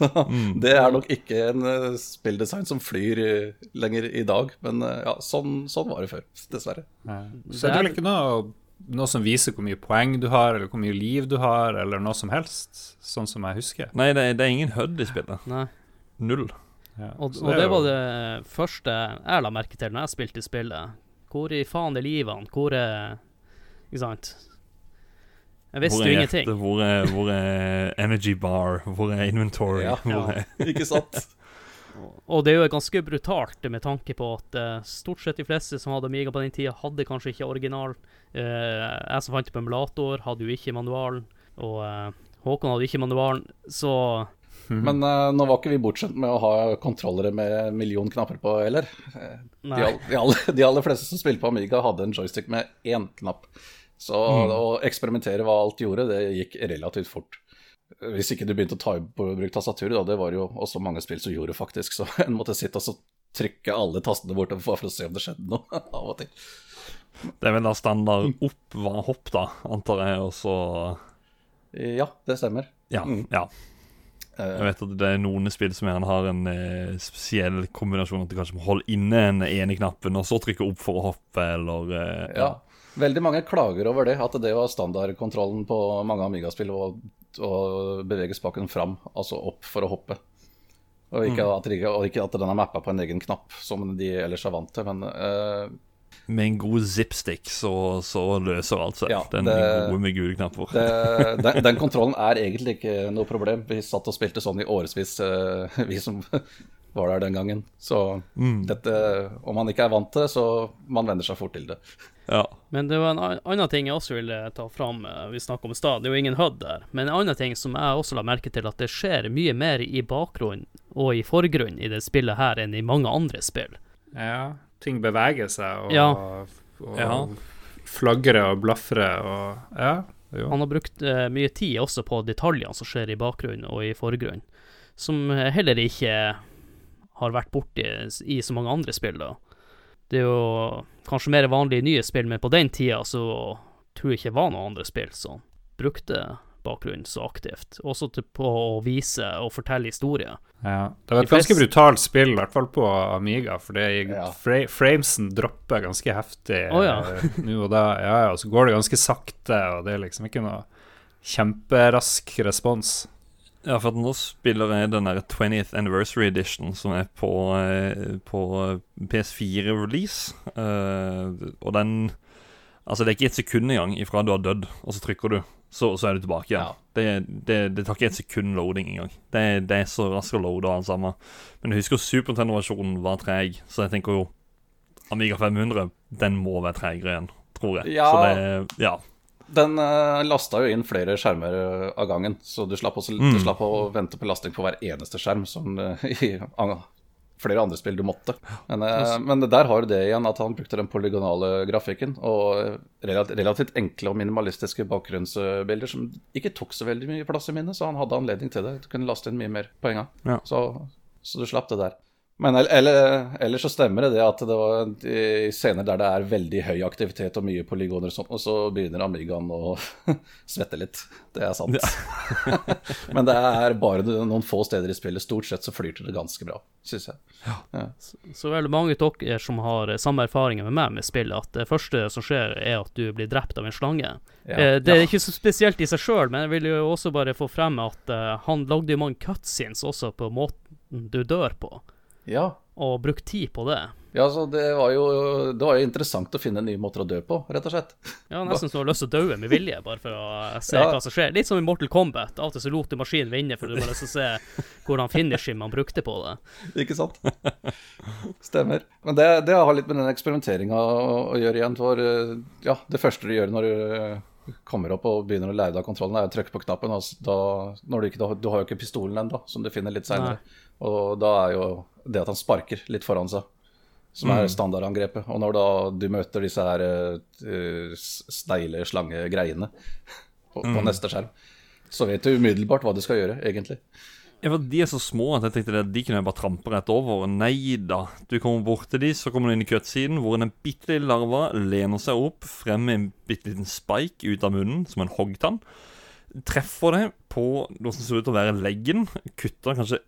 det er nok ikke en eh, spilldesign som flyr eh, lenger i dag, men eh, ja, sånn, sånn var det før, dessverre. Så er det vel ikke noe, noe som viser hvor mye poeng du har, eller hvor mye liv du har, eller noe som helst, sånn som jeg husker. Nei, det, er- det er ingen HUD i spillet. Nei. Null. Ja, Og, og det jo- var det første jeg la merke til når jeg spilte spillet. Hvor i faen er livene? Hvor er Ikke sant? Jeg visste Hvor jo ingenting. hjertet? Hvor er, hvor er energy bar? Hvor er inventory? Ja. Hvor er, Ikke sant? Og det er jo ganske brutalt med tanke på at uh, stort sett de fleste som hadde Amiga på den tida, hadde kanskje ikke original. Uh, jeg som fant på emulator, hadde jo ikke manualen. Og uh, Håkon hadde ikke manualen, så Men eh, nå var ikke vi bortskjemt med å ha kontrollere med en million knapper på heller. De, all, de, aller, de aller fleste som spilte på Amiga, hadde en joystick med én knapp. Så å eksperimentere hva alt gjorde, det gikk relativt fort. Hvis ikke du begynte å ta i bruk tastaturet, da, det var jo også mange spill som gjorde faktisk, så en måtte sitte og så trykke alle tastene bortover for å se om det skjedde noe av og til. det er vel da standard opp var hopp, da, antar jeg, og så Ja, det stemmer. Ja. Mm. ja. Eh, Jeg vet at det er noen spill som gjerne har en eh, spesiell kombinasjon, at du kanskje må holde inne den ene knappen, og så trykke opp for å hoppe, eller eh, Ja. Veldig mange klager over det, at det var standardkontrollen på mange Amiga-spill å, å bevege spaken fram, altså opp for å hoppe. Og ikke, at, ikke, og ikke at den er mappa på en egen knapp, som de ellers er vant til. Men uh, Med en god zipstick så, så løser alt seg. Ja, den det- gode med gule knapper. det, den, den kontrollen er egentlig ikke noe problem. Vi satt og spilte sånn i årevis, uh, vi som var der den gangen. Så dette, om man ikke er vant til det, så man venner seg fort til det. Ja. Men det var en annen ting jeg også ville ta fram. eh, Vi snakket om i stad, det er jo ingen HUD der. Men en annen ting som jeg også la merke til, at det skjer mye mer i bakgrunnen og i forgrunnen i det spillet her enn i mange andre spill. Ja, ting beveger seg og, Ja. og Ja. flagrer og blafrer og Ja. Jo. Han har brukt uh, mye tid også på detaljene som skjer i bakgrunnen og i forgrunnen, som heller ikke har vært borti i så mange andre spill, da. Det er jo kanskje mer vanlig i nye spill, men på den tida så tror jeg ikke det var noen andre spill som brukte bakgrunnen så aktivt. Også til, på å vise og fortelle historier. Ja. Det var et ganske brutalt spill, i hvert fall på Amiga, for det Ja. fra framesen dropper ganske heftig oh, ja. eh, nå og da. Ja, ja, og så går det ganske sakte, og det er liksom ikke noe kjemperask respons. Ja, for nå spiller jeg den der 20th Anniversary Edition som er på, eh, på PS4-release. og den Altså, det er ikke et sekund engang ifra du har dødd, og så trykker du, så, så er du tilbake igjen. Ja. Det, det, det tar ikke et sekund loading engang. Det, det er så raskt å loade og alt sammen. Men jeg husker Super Nintendo-versjonen var treg, så jeg tenker jo Amiga 500, den må være tregere igjen, tror jeg. Ja. Så det Ja. Den uh, lasta jo inn flere skjermer eh, av gangen, så du slapp, også, Mm. du slapp å vente på lasting på hver eneste skjerm, som uh, i an- flere andre spill du måtte. Men, eh, men der har du det igjen, at han brukte den polygonale grafikken og eh, relativt, enkle og minimalistiske bakgrunnsbilder som ikke tok så veldig mye plass i minnet, så han hadde anledning til det. Du kunne laste inn mye mer på en gang. Ja. Så, så du slapp det der. Men el- eller, ellers så stemmer det det at det var i scener der det er veldig høy aktivitet og mye polygoner og sånt, og så begynner Amigaen å svette litt. Det er sant. Men det er bare noen få steder i spillet. Stort sett så flyter det ganske bra, syns jeg. Så er det mange av dere som har eh, samme erfaringer med meg med spillet, at det første som skjer, er at du blir drept av en slange. Ja. Eh, det er ikke så spesielt i seg sjøl, men jeg vil jo også bare få frem at eh, han lagde jo mange cutscenes også på måten du dør på, Ja. og brukt tid på det. Ja, så det var, jo, det var jo interessant å finne nye måter å dø på, rett og slett. Ja, Nesten så du har lyst til å dø med vilje, bare for å se Ja. hva som skjer. Litt som i Mortal Kombat. Av og til så lot du maskinen vinne, for du bare lyst til å se hvordan finishen man brukte på det. Ikke sant? Stemmer. Men det, det har litt med den eksperimenteringa å, å gjøre igjen. For ja, det første du gjør når du kommer opp og begynner å lære deg kontrollen, er å trykke på knappen. Altså, da, du, ikke, du har jo ikke pistolen ennå, som du finner litt seinere. Og da er jo det at han sparker litt foran seg, som er standardangrepet. Og når da du møter disse her uh, steile slangegreiene på, på neste skjerm, så vet du umiddelbart hva du skal gjøre, egentlig. Ja, for De er så små at jeg tenkte det, de kunne jeg bare trampe rett over. Nei da. Du kommer bort til de, så kommer du inn i cutsiden, hvor en bitte lille larva lener seg opp frem med en bitte liten spike ut av munnen, som en hoggtann. Treffer deg på noe som ser ut til å være leggen, kutter kanskje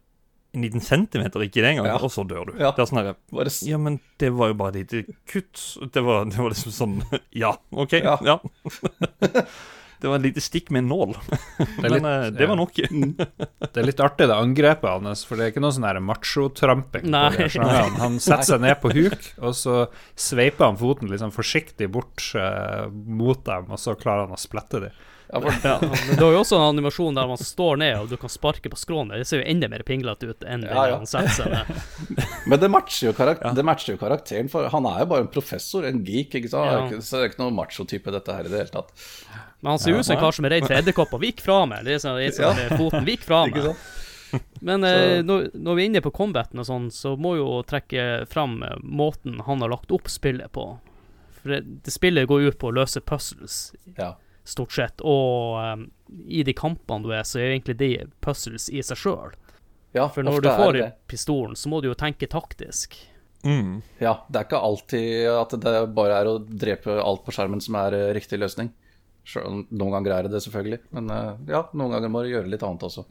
en liten centimeter, ikke det engang, Ja. og så dør du. Ja. Det er sånn her, Ja, men det var jo bare et lite kutt. Det var, det var liksom sånn Ja, OK. Ja. Ja. Det var et lite stikk med en nål. Det litt- men det var nok. Det er litt artig, det angrepet hans, for det er ikke noe sånn machotramping. slangene. Han setter seg ned på huk, og så sveiper han foten liksom forsiktig bort uh, mot dem, og så klarer han å splette dem. Ja, for Ja, men det var jo også en animasjon der man står ned og du kan sparke på skrånet. Det ser jo enda mer pinglete ut enn Ja, ja. den. Men det matcher, jo det matcher jo karakteren, for han er jo bare en professor, en geek. ikke sant? Ja. Så det er ikke noe macho-type, dette her i det hele tatt. Men han ser ut som en kar som er redd for edderkopper. Vik fra meg! Det er sånn, det er sånn med foten. Vik fra meg! Men eh, når, når vi er inne på combaten og sånn, så må jo trekke fram eh, måten han har lagt opp spillet på. For det, det spillet går ut på å løse puzzles, Ja. Stort sett. Og um, i de kampene du er, så er jo egentlig de puzzles i seg sjøl. ja, For når du får det det. pistolen, så må du jo tenke taktisk. Mm. Ja, det er ikke alltid at det bare er å drepe alt på skjermen som er eh, riktig løsning. Selv om noen ganger er det det, selvfølgelig. Men eh, ja, noen ganger må du gjøre litt annet også.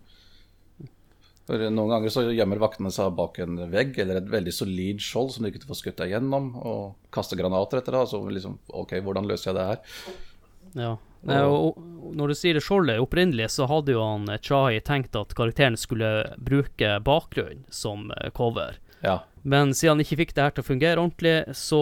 For Noen ganger så gjemmer vaktene seg bak en vegg eller et veldig solid skjold som du ikke får skutt deg gjennom, og kaster granater etter deg. Så liksom, OK, hvordan løser jeg det her? Ja. Og, og når du sier det skjoldet opprinnelig, så hadde jo han Chai, Chahi tenkt at karakteren skulle bruke bakgrunn som eh, cover. Ja. Men siden han ikke fikk det her til å fungere ordentlig, så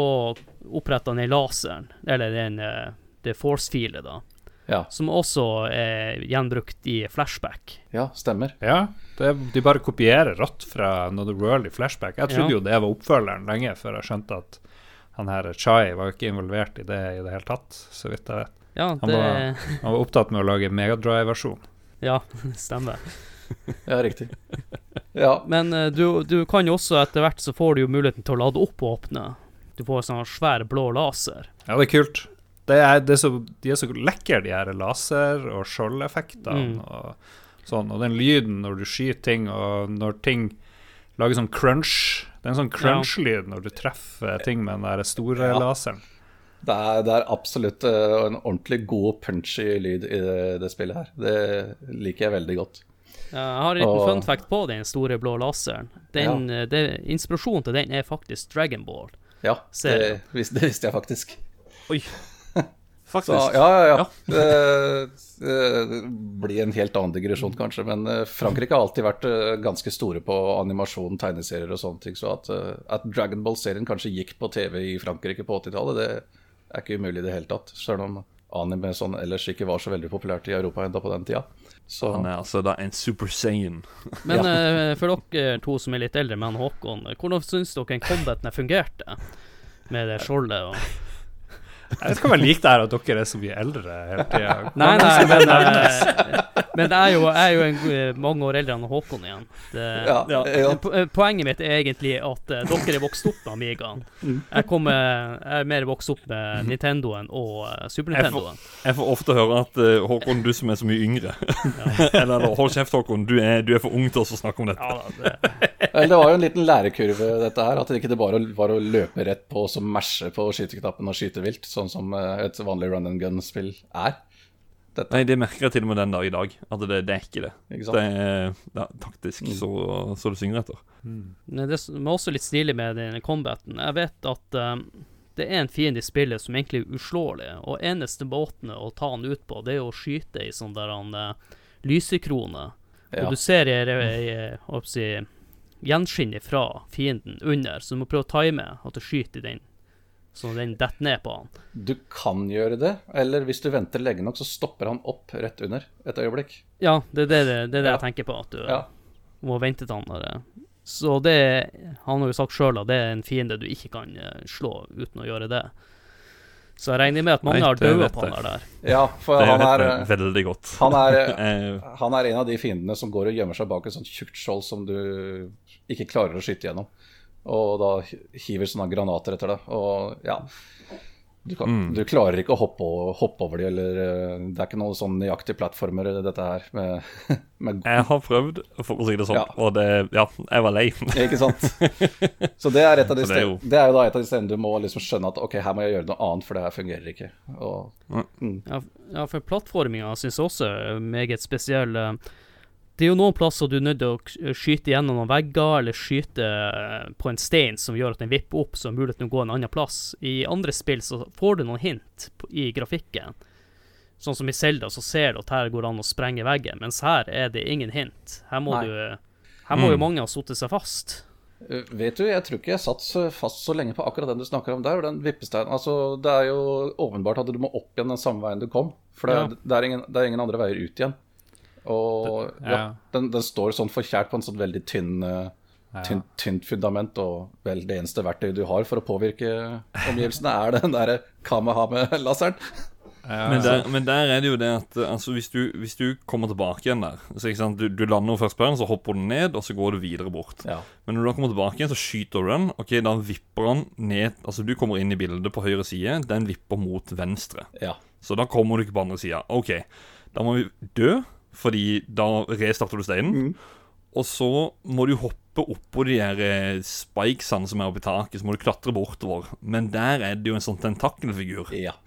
oppretta han den laseren, eller den eh, det force-filet, da, Ja, som også er gjenbrukt i flashback. ja stemmer. Ja, det, de bare kopierer rått fra Another World i flashback. Jeg trodde Ja. jo det var oppfølgeren lenge før jeg skjønte at han her Chai var jo ikke involvert i det i det hele tatt, så vidt jeg vet. Ja, Han det var- Han var opptatt med å lage Megadrive-versjon. Ja, stemmer. Ja, riktig. Ja, Men eh, du, du kan jo også etter hvert så får du jo muligheten til å lade opp og åpne. Du får sånn svær blå laser. Ja, det er kult. det er, det er så, de er så lekre, de her laser- og skjoldeffektene. Mm. Og, sånn, og den lyden når du skyter ting, og når ting lager sånn crunch Det er en sånn crunch-lyd når du treffer ting med den der store Ja. laseren. Det er, det er absolutt eh, en ordentlig god punchy lyd i det, det spillet her. Det liker jeg veldig godt. Ja, Jeg har en liten Og- fun fact på den store blå laseren. Den, eh, det, inspirasjonen til den er faktisk Dragon Ball. Ja, det, jeg. vis- det visste jeg faktisk. Oi. Så, Faktisk. ja, ja, ja. Det, det blir en helt annen digresjon, kanskje. Men eh, Frankrike har alltid vært ganske store på animasjon, tegneserier og sånne ting. Så at, at Dragon Ball-serien kanskje gikk på TV i Frankrike på 80-tallet, det er ikke umulig i det hele tatt. Selv om anime sånn ellers ikke var så veldig populært i Europa enda på den tida. Så Han er altså da en super sane. Men eh, for dere to som er litt eldre med han Håkon, hvordan syns dere combaten fungerte? Med det skjoldet og Jeg vet ikke om jeg liker det her at dere er så mye eldre hele tida. Nei, nei, men, eh, men jeg, er jo, jeg er jo en, eh, mange år eldre enn Håkon igjen. Det, ja, Ja. ja. Eh, Poenget mitt er egentlig at dere er vokst opp med Amigaen. Jeg, kommer, jeg er mer vokst opp med Nintendoen og Super Jeg får- Nintendoen. Jeg får ofte høre at Håkon, du som er så mye yngre Eller, eller hold kjeft, Håkon. Du er, du er for ung til oss å snakke om dette. Ja, det, Vel, det var jo en liten lærekurve, dette her. At det ikke bare var å løpe rett på og så mashe på skyteknappen og skyte vilt, sånn som eh, et vanlig run and gun-spill er. Nei, det merker jeg til og med den dag i dag. At det, det er ikke det. Ikke? Det er ja, taktisk så, så du synger etter. men det som er også litt stilig med den combaten Jeg vet at um, det er en fiende i spillet som egentlig er uslåelig, og eneste måten å ta han ut på, det er å skyte i sånn der han uh, lysekrone. Ja. Og du ser i, i, i hva skal jeg gjenskinn fra fienden under, så du må prøve å time at du skyter i den, så den detter ned på han. Du kan gjøre det, eller hvis du venter lenge nok, så stopper han opp rett under et øyeblikk. Ja, det er det, det, er det Ja. jeg tenker på, at du Ja. må vente til han der. Så det Han har jo sagt sjøl at det er en fiende du ikke kan eh, slå uten å gjøre det. Så jeg regner med at mange Nei, har daua på han der. Ja, for Det han er, veldig godt. han, er, Eh, han er en av de fiendene som går og gjemmer seg bak et sånt tjukt skjold som du ikke klarer å skyte gjennom. Og da hiver sånne granater etter deg. Og ja Du, kan, Mm. du klarer ikke å hoppe, hoppe over de, eller eh, Det er ikke noen sånn nøyaktige plattformer, dette her. Med, med jeg har prøvd, for å si det sånn, Ja. og det Ja, jeg var lei. Ikke sant? Så det er, et av de det er stedene, jo- det er jo da et av de stedene du må liksom skjønne at ok, her må jeg gjøre noe annet, for det her fungerer ikke. Og, Ja, ja for plattforminga syns jeg også er meget spesiell. eh. Det er jo noen plasser du er nødt til å skyte gjennom noen vegger, eller skyte eh, på en stein som gjør at den vipper opp, så er det mulig til å gå en annen plass. I andre spill så får du noen hint i grafikken. Sånn som i Zelda, så ser du at her går det an å sprenge veggen, mens her er det ingen hint. Her må du Her må jo Mm. mange ha satt seg fast. Uh, Vet du, jeg tror ikke jeg satt fast så lenge på akkurat den du snakker om der, den vippesteinen. Altså, det er jo åpenbart at du må opp igjen den samme veien du kom. For det, Ja. det, er, ingen, det er ingen andre veier ut igjen. Og ja, ja. den, den står sånn forkjært på en sånn veldig tynn, Ja. tynt, tynt fundament, og vel det eneste verktøyet du har for å påvirke omgivelsene, er den derre Kamehame-laseren. Ja, Men der, men der er det jo det at eh, altså, hvis, du, hvis du kommer tilbake igjen der så ikke sant, Du, du lander jo først på den, så hopper du ned, og så går du videre bort. Ja. Men når du da kommer tilbake igjen, så skyter du den. Ok, Da vipper han ned Altså, du kommer inn i bildet på høyre side. Den vipper mot venstre. ja. Så da kommer du ikke på andre sida. Ok, da må vi dø, fordi da restarter du steinen. Og så må du hoppe oppå de der eh, spikesene som er oppi taket, så må du klatre bortover. Men der er det jo en sånn tentakelfigur. ja.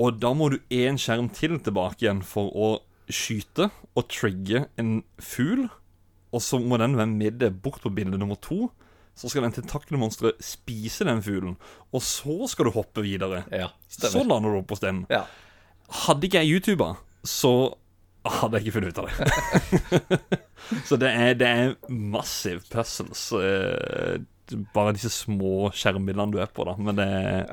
Og da må du én skjerm til tilbake igjen for å skyte og trigge en fugl. Og så må den være med deg bort på bilde nummer to. Så skal den tentakelmonsteret spise den fuglen. Og så skal du hoppe videre. ja. Så lander du opp på steinen. Ja. Hadde ikke jeg YouTuba, så hadde jeg ikke funnet ut av det. så det er, det er massive puzzles. eh, bare disse små skjermbildene du er på, da. Men det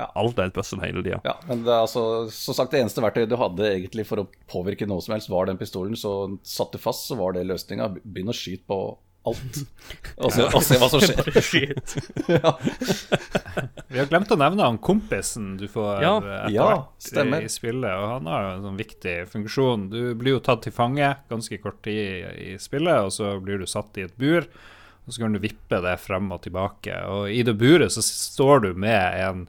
alt er et puzzle hele tida. Ja, men det er altså, som sagt, det eneste verktøyet du hadde egentlig for å påvirke noe som helst, var den pistolen. Så satt du fast, så var det løsninga. Begynn å skyte på alt. Og se, og se hva som skjer. Bare skyt. Ja. Vi har glemt å nevne han kompisen du får Ja. etter Ja, hvert stemmer. i, i spillet. Og han har jo en sånn viktig funksjon. Du blir jo tatt til fange ganske kort tid i, i spillet, og så blir du satt i et bur. Og så kan du vippe det frem og tilbake. Og i det buret så står du med en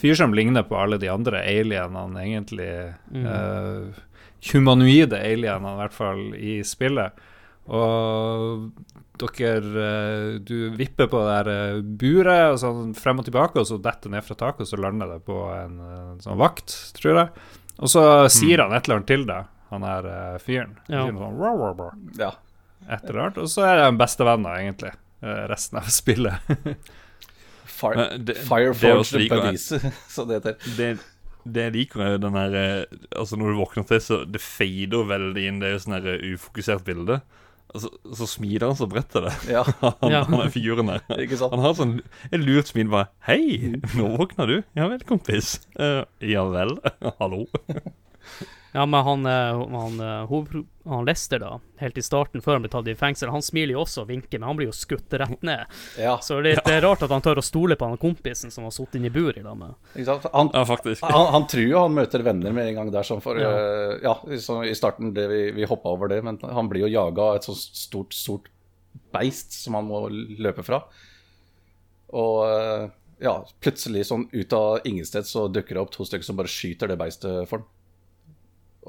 fyr som ligner på alle de andre alienene, egentlig. Mm. Uh, humanoide alienene, i hvert fall, i spillet. Og dere eh, Du vipper på det der eh, buret og sånn frem og tilbake, og så detter ned fra taket, og så lander det på en, en sånn vakt, tror jeg. Og så sier han et eller annet til deg, han her eh, fyren. Ja. sånn, Ja. Et eller annet. Og så er de bestevenner, egentlig, eh, resten av spillet. Fire, det- Fireforged jeg. buddies, så det heter. Det, det jeg liker, med den her eh, Altså, når du våkner til, så det fader veldig inn. Det er jo sånn eh, ufokusert bilde. Altså, så smiler han så bredt til det, Ja, han, Ja. han er figuren der. ikke sant? Han har sånn et lurt smil bare 'Hei, nå våkna du. Ja vel, kompis.' Uh, ja vel. Hallo. Ja, men han, han, han, eh, han Lester, da, helt i starten, før han blir tatt i fengsel, han smiler jo også og vinker, men han blir jo skutt rett ned. Ja, Så det er litt eh, rart at han tør å stole på han kompisen som har sittet inne i bur i lag med. Han, Ja, faktisk. han, han tror jo han møter venner med en gang der, sånn for Ja. uh, ja I starten det vi, vi hoppa over det, men han blir jo jaga av et så stort, stort beist som han må løpe fra. Og uh, ja, plutselig sånn ut av ingensteds så dukker det opp to stykker som bare skyter det beistet for han.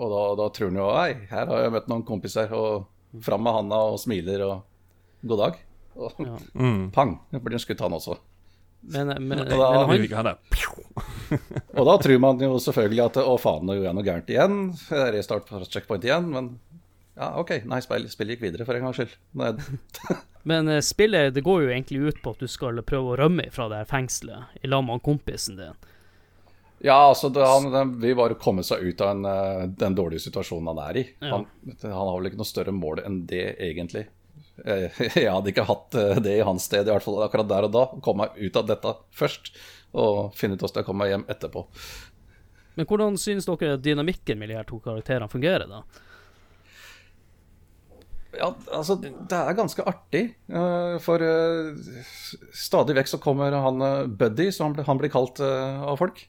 Og da, da tror han jo Hei, her har jeg møtt noen kompiser. Og fram med handa og smiler og god dag. Og Ja. Mm. pang, blir han skutt han også. Men, men, men, Og da- men han. Og da tror man jo selvfølgelig at å faen, nå gjorde jeg noe gærent igjen. Restart på checkpoint igjen. Men ja, OK, nei, spill, spillet gikk videre for en gangs skyld. Nei, men eh, spillet det går jo egentlig ut på at du skal prøve å rømme fra det her fengselet i lag med kompisen din. Ja, altså, det, han, den vil bare komme seg ut av en, eh, den dårlige situasjonen han er i. Ja. Han, han har vel ikke noe større mål enn det, egentlig. Eh, Jeg hadde ikke hatt eh, det i hans sted, i hvert fall akkurat der og da. Komme meg ut av dette først, og finne ut hvordan jeg kommer meg hjem etterpå. Men hvordan synes dere dynamikken med de her to karakterene fungerer, da? Ja, altså, det er ganske artig. For stadig vekk så kommer han Buddy, som han blir- kalt av folk.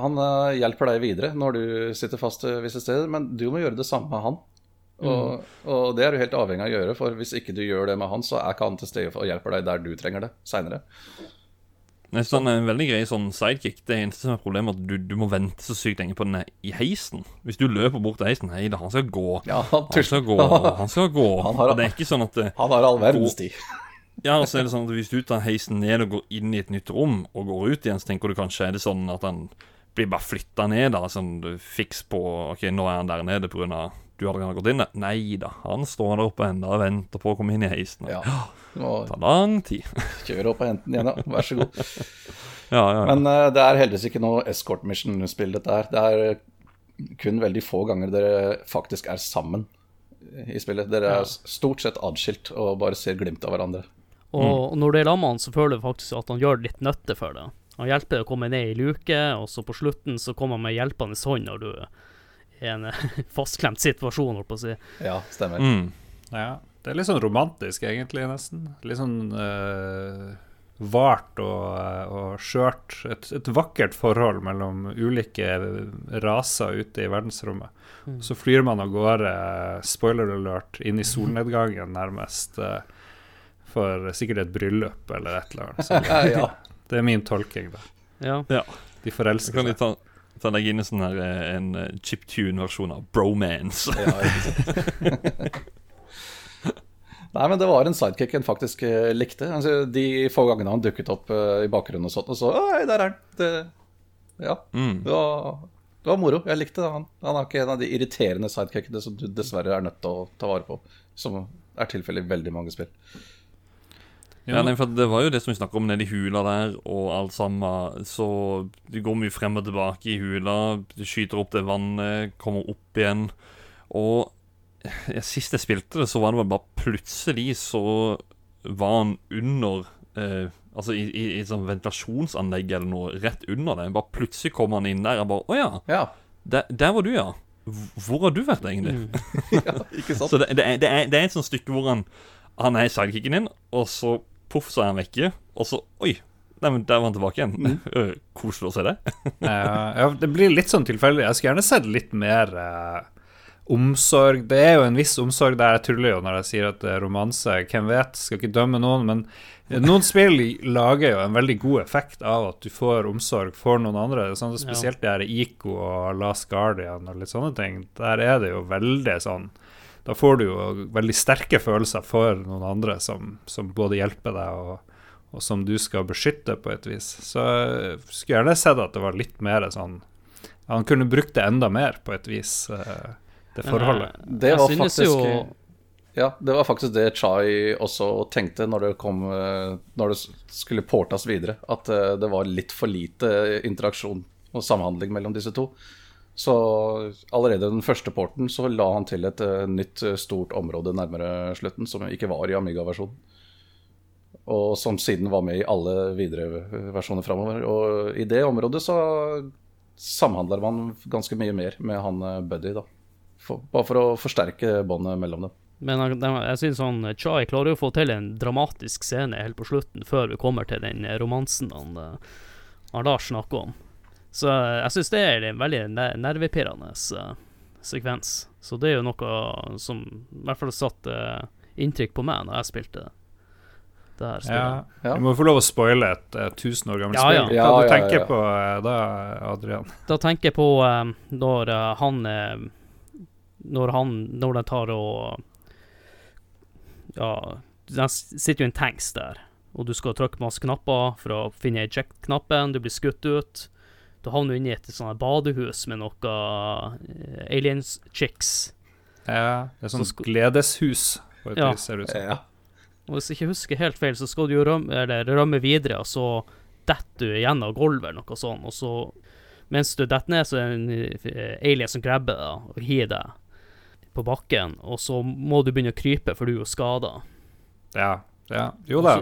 Han eh, hjelper deg videre når du sitter fast eh, visse steder, men du må gjøre det samme med han. Og, og det er du helt avhengig av å gjøre, for hvis ikke du gjør det med han, så er ikke han til stede og hjelper deg der du trenger det seinere. Er sånn en veldig grei sånn sidekick. Det eneste som er problemet, er at du, du må vente så sykt lenge på den i heisen. Hvis du løper bort til heisen Hei da, han skal gå. Ja, han, Han skal gå. Han skal gå. Han har- Og det er ikke sånn at han har all verdens tid. Ja, og så er det sånn at Hvis du tar heisen ned og går inn i et nytt rom, og går ut igjen, så tenker du kanskje er det sånn at han blir bare flytta ned. da Sånn du fiks på Ok, nå er han der nede pga. du hadde gått inn der. Nei da, han står der oppe ennå og venter på å komme inn i heisen. Ja. Og Det tar lang tid. kjør opp på henten igjen, da. Vær så god. Ja, ja, ja. Men uh, det er heldigvis ikke noe escort mission-spill, dette her. Det er eh, kun veldig få ganger dere faktisk er sammen i spillet. Dere er stort sett adskilt og bare ser glimt av hverandre. Og, og når du er sammen med han, så føler du faktisk at han gjør litt nytte for deg. Han hjelper deg å komme ned i luke, og så på slutten så kommer han med hjelpende hånd når du er i en fastklemt situasjon, holdt på å si. Ja, stemmer. Mm. Ja, det er litt sånn romantisk, egentlig, nesten. Litt sånn eh, vart og, eh, og skjørt. Et, et vakkert forhold mellom ulike raser ute i verdensrommet. Så flyr man av gårde, spoiler alert, inn i solnedgangen nærmest. eh, for sikkert et bryllup eller et eller annet. Ja. Det er min tolking, da. Ja. ja. De forelsker kan de seg. ta, ta deg inn i sånn her eh, en eh, chiptune-versjon av bromance. ja. Nei, men det var en sidekick en faktisk eh, likte. Altså, de få gangene han dukket opp uh, i bakgrunnen og sånt, og så Oi, der er han! Det, ja, Mm. det var, det var moro. Jeg likte det. Han, han er ikke en av de irriterende sidekickene som du dessverre er nødt til å ta vare på, som er tilfellet i veldig mange spill. Ja, nei, for Det var jo det som vi snakka om nede i hula der, og alt sammen. Så du går mye frem og tilbake i hula, du skyter opp det vannet, kommer opp igjen. Og ja, sist jeg spilte det, så var det bare plutselig så var han under eh, Altså i, i, i et sånt ventilasjonsanlegg eller noe rett under det. Bare plutselig kom han inn der. Jeg bare Å ja, Ja, der, der var du, ja. Hvor har du vært, egentlig? Mm. ikke sant? Så det, det, er, det, er, det er et sånt stykke hvor han Han er sidekicken din, og så poff, så er han vekke. Og så Oi! Nei, men Der var han tilbake igjen. Mm. Koselig å se det. Ja, ja, det blir litt sånn tilfeldig. Jeg skulle gjerne sett litt mer eh, omsorg Det er jo en viss omsorg der. Jeg tuller jo når jeg sier at det er romanse. Hvem vet? Skal ikke dømme noen. Men noen spill lager jo en veldig god effekt av at du får omsorg for noen andre. Sånn, spesielt ja. de her Ico og Last Guardian og litt sånne ting. Der er det jo veldig sånn Da får du jo veldig sterke følelser for noen andre som, som både hjelper deg og, og som du skal beskytte på et vis. Så jeg skulle gjerne sett at det var litt mer sånn Han kunne brukt det enda mer, på et vis. Uh, det forholdet. Men, det var faktisk jo... Ja, det var faktisk det Chai også tenkte når det, kom, eh, når det skulle portas videre. At eh, det var litt for lite interaksjon og samhandling mellom disse to. Så allerede den første porten så la han til et uh, nytt stort område nærmere slutten, som ikke var i Amiga-versjonen. Og som siden var med i alle videre versjoner framover. Og i det området så samhandler man ganske mye mer med han Buddy, da. For, bare for å forsterke båndet mellom dem. Men jeg synes han Chai klarer å få til en dramatisk scene helt på slutten, før vi kommer til den romansen han, eh, han Lars snakker om. Så eh, jeg syns det er en veldig nervepirrende uh, sekvens. Så det er jo noe som i hvert fall satte uh, inntrykk på meg når jeg spilte det. Der, ja. ja. Du må få lov å spoile et uh, 1000 år gammelt ja, spill. Ja. Hva du tenker på da, Adrian? Da tenker jeg på når han når han Når de tar og Ja, det sitter jo en tanks der, og du skal trykke masse knapper for å finne eject-knappen, du blir skutt ut. Du havner du inne i et sånt badehus med noe uh, aliens chicks. Ja, det er sånn gledeshus, på et ja. vis, ser det ut som. Ja. Og hvis jeg ikke husker helt feil, så skal du jo rømme, rømme videre, og så detter du gjennom gulvet eller noe sånt, og så mens du detter ned, så er det en eh, alien som grabber deg og hiver deg på bakken, og så må du begynne å krype, for du er jo skada. Ja. ja. Jo da.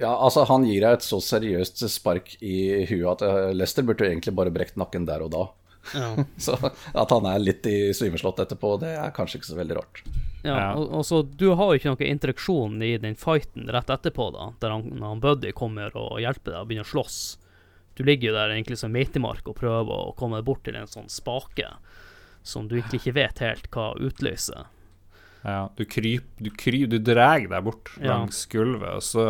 Ja, altså Han gir deg et så seriøst spark i huet at eh, Lester burde egentlig bare brekt nakken der og da. Ja. så at han er litt i svimeslått etterpå, det er kanskje ikke så veldig rart. Ja, ja. Og, og, så Du har jo ikke noen interaksjon i den fighten rett etterpå, da der han, han Buddy kommer og hjelper deg og begynner å slåss. Du ligger jo der egentlig som meitemark og prøver å komme bort til en sånn spake som du egentlig ikke vet helt hva utløser. Ja, du kryper, du, kryp, du drar deg bort ja. langs gulvet, og så,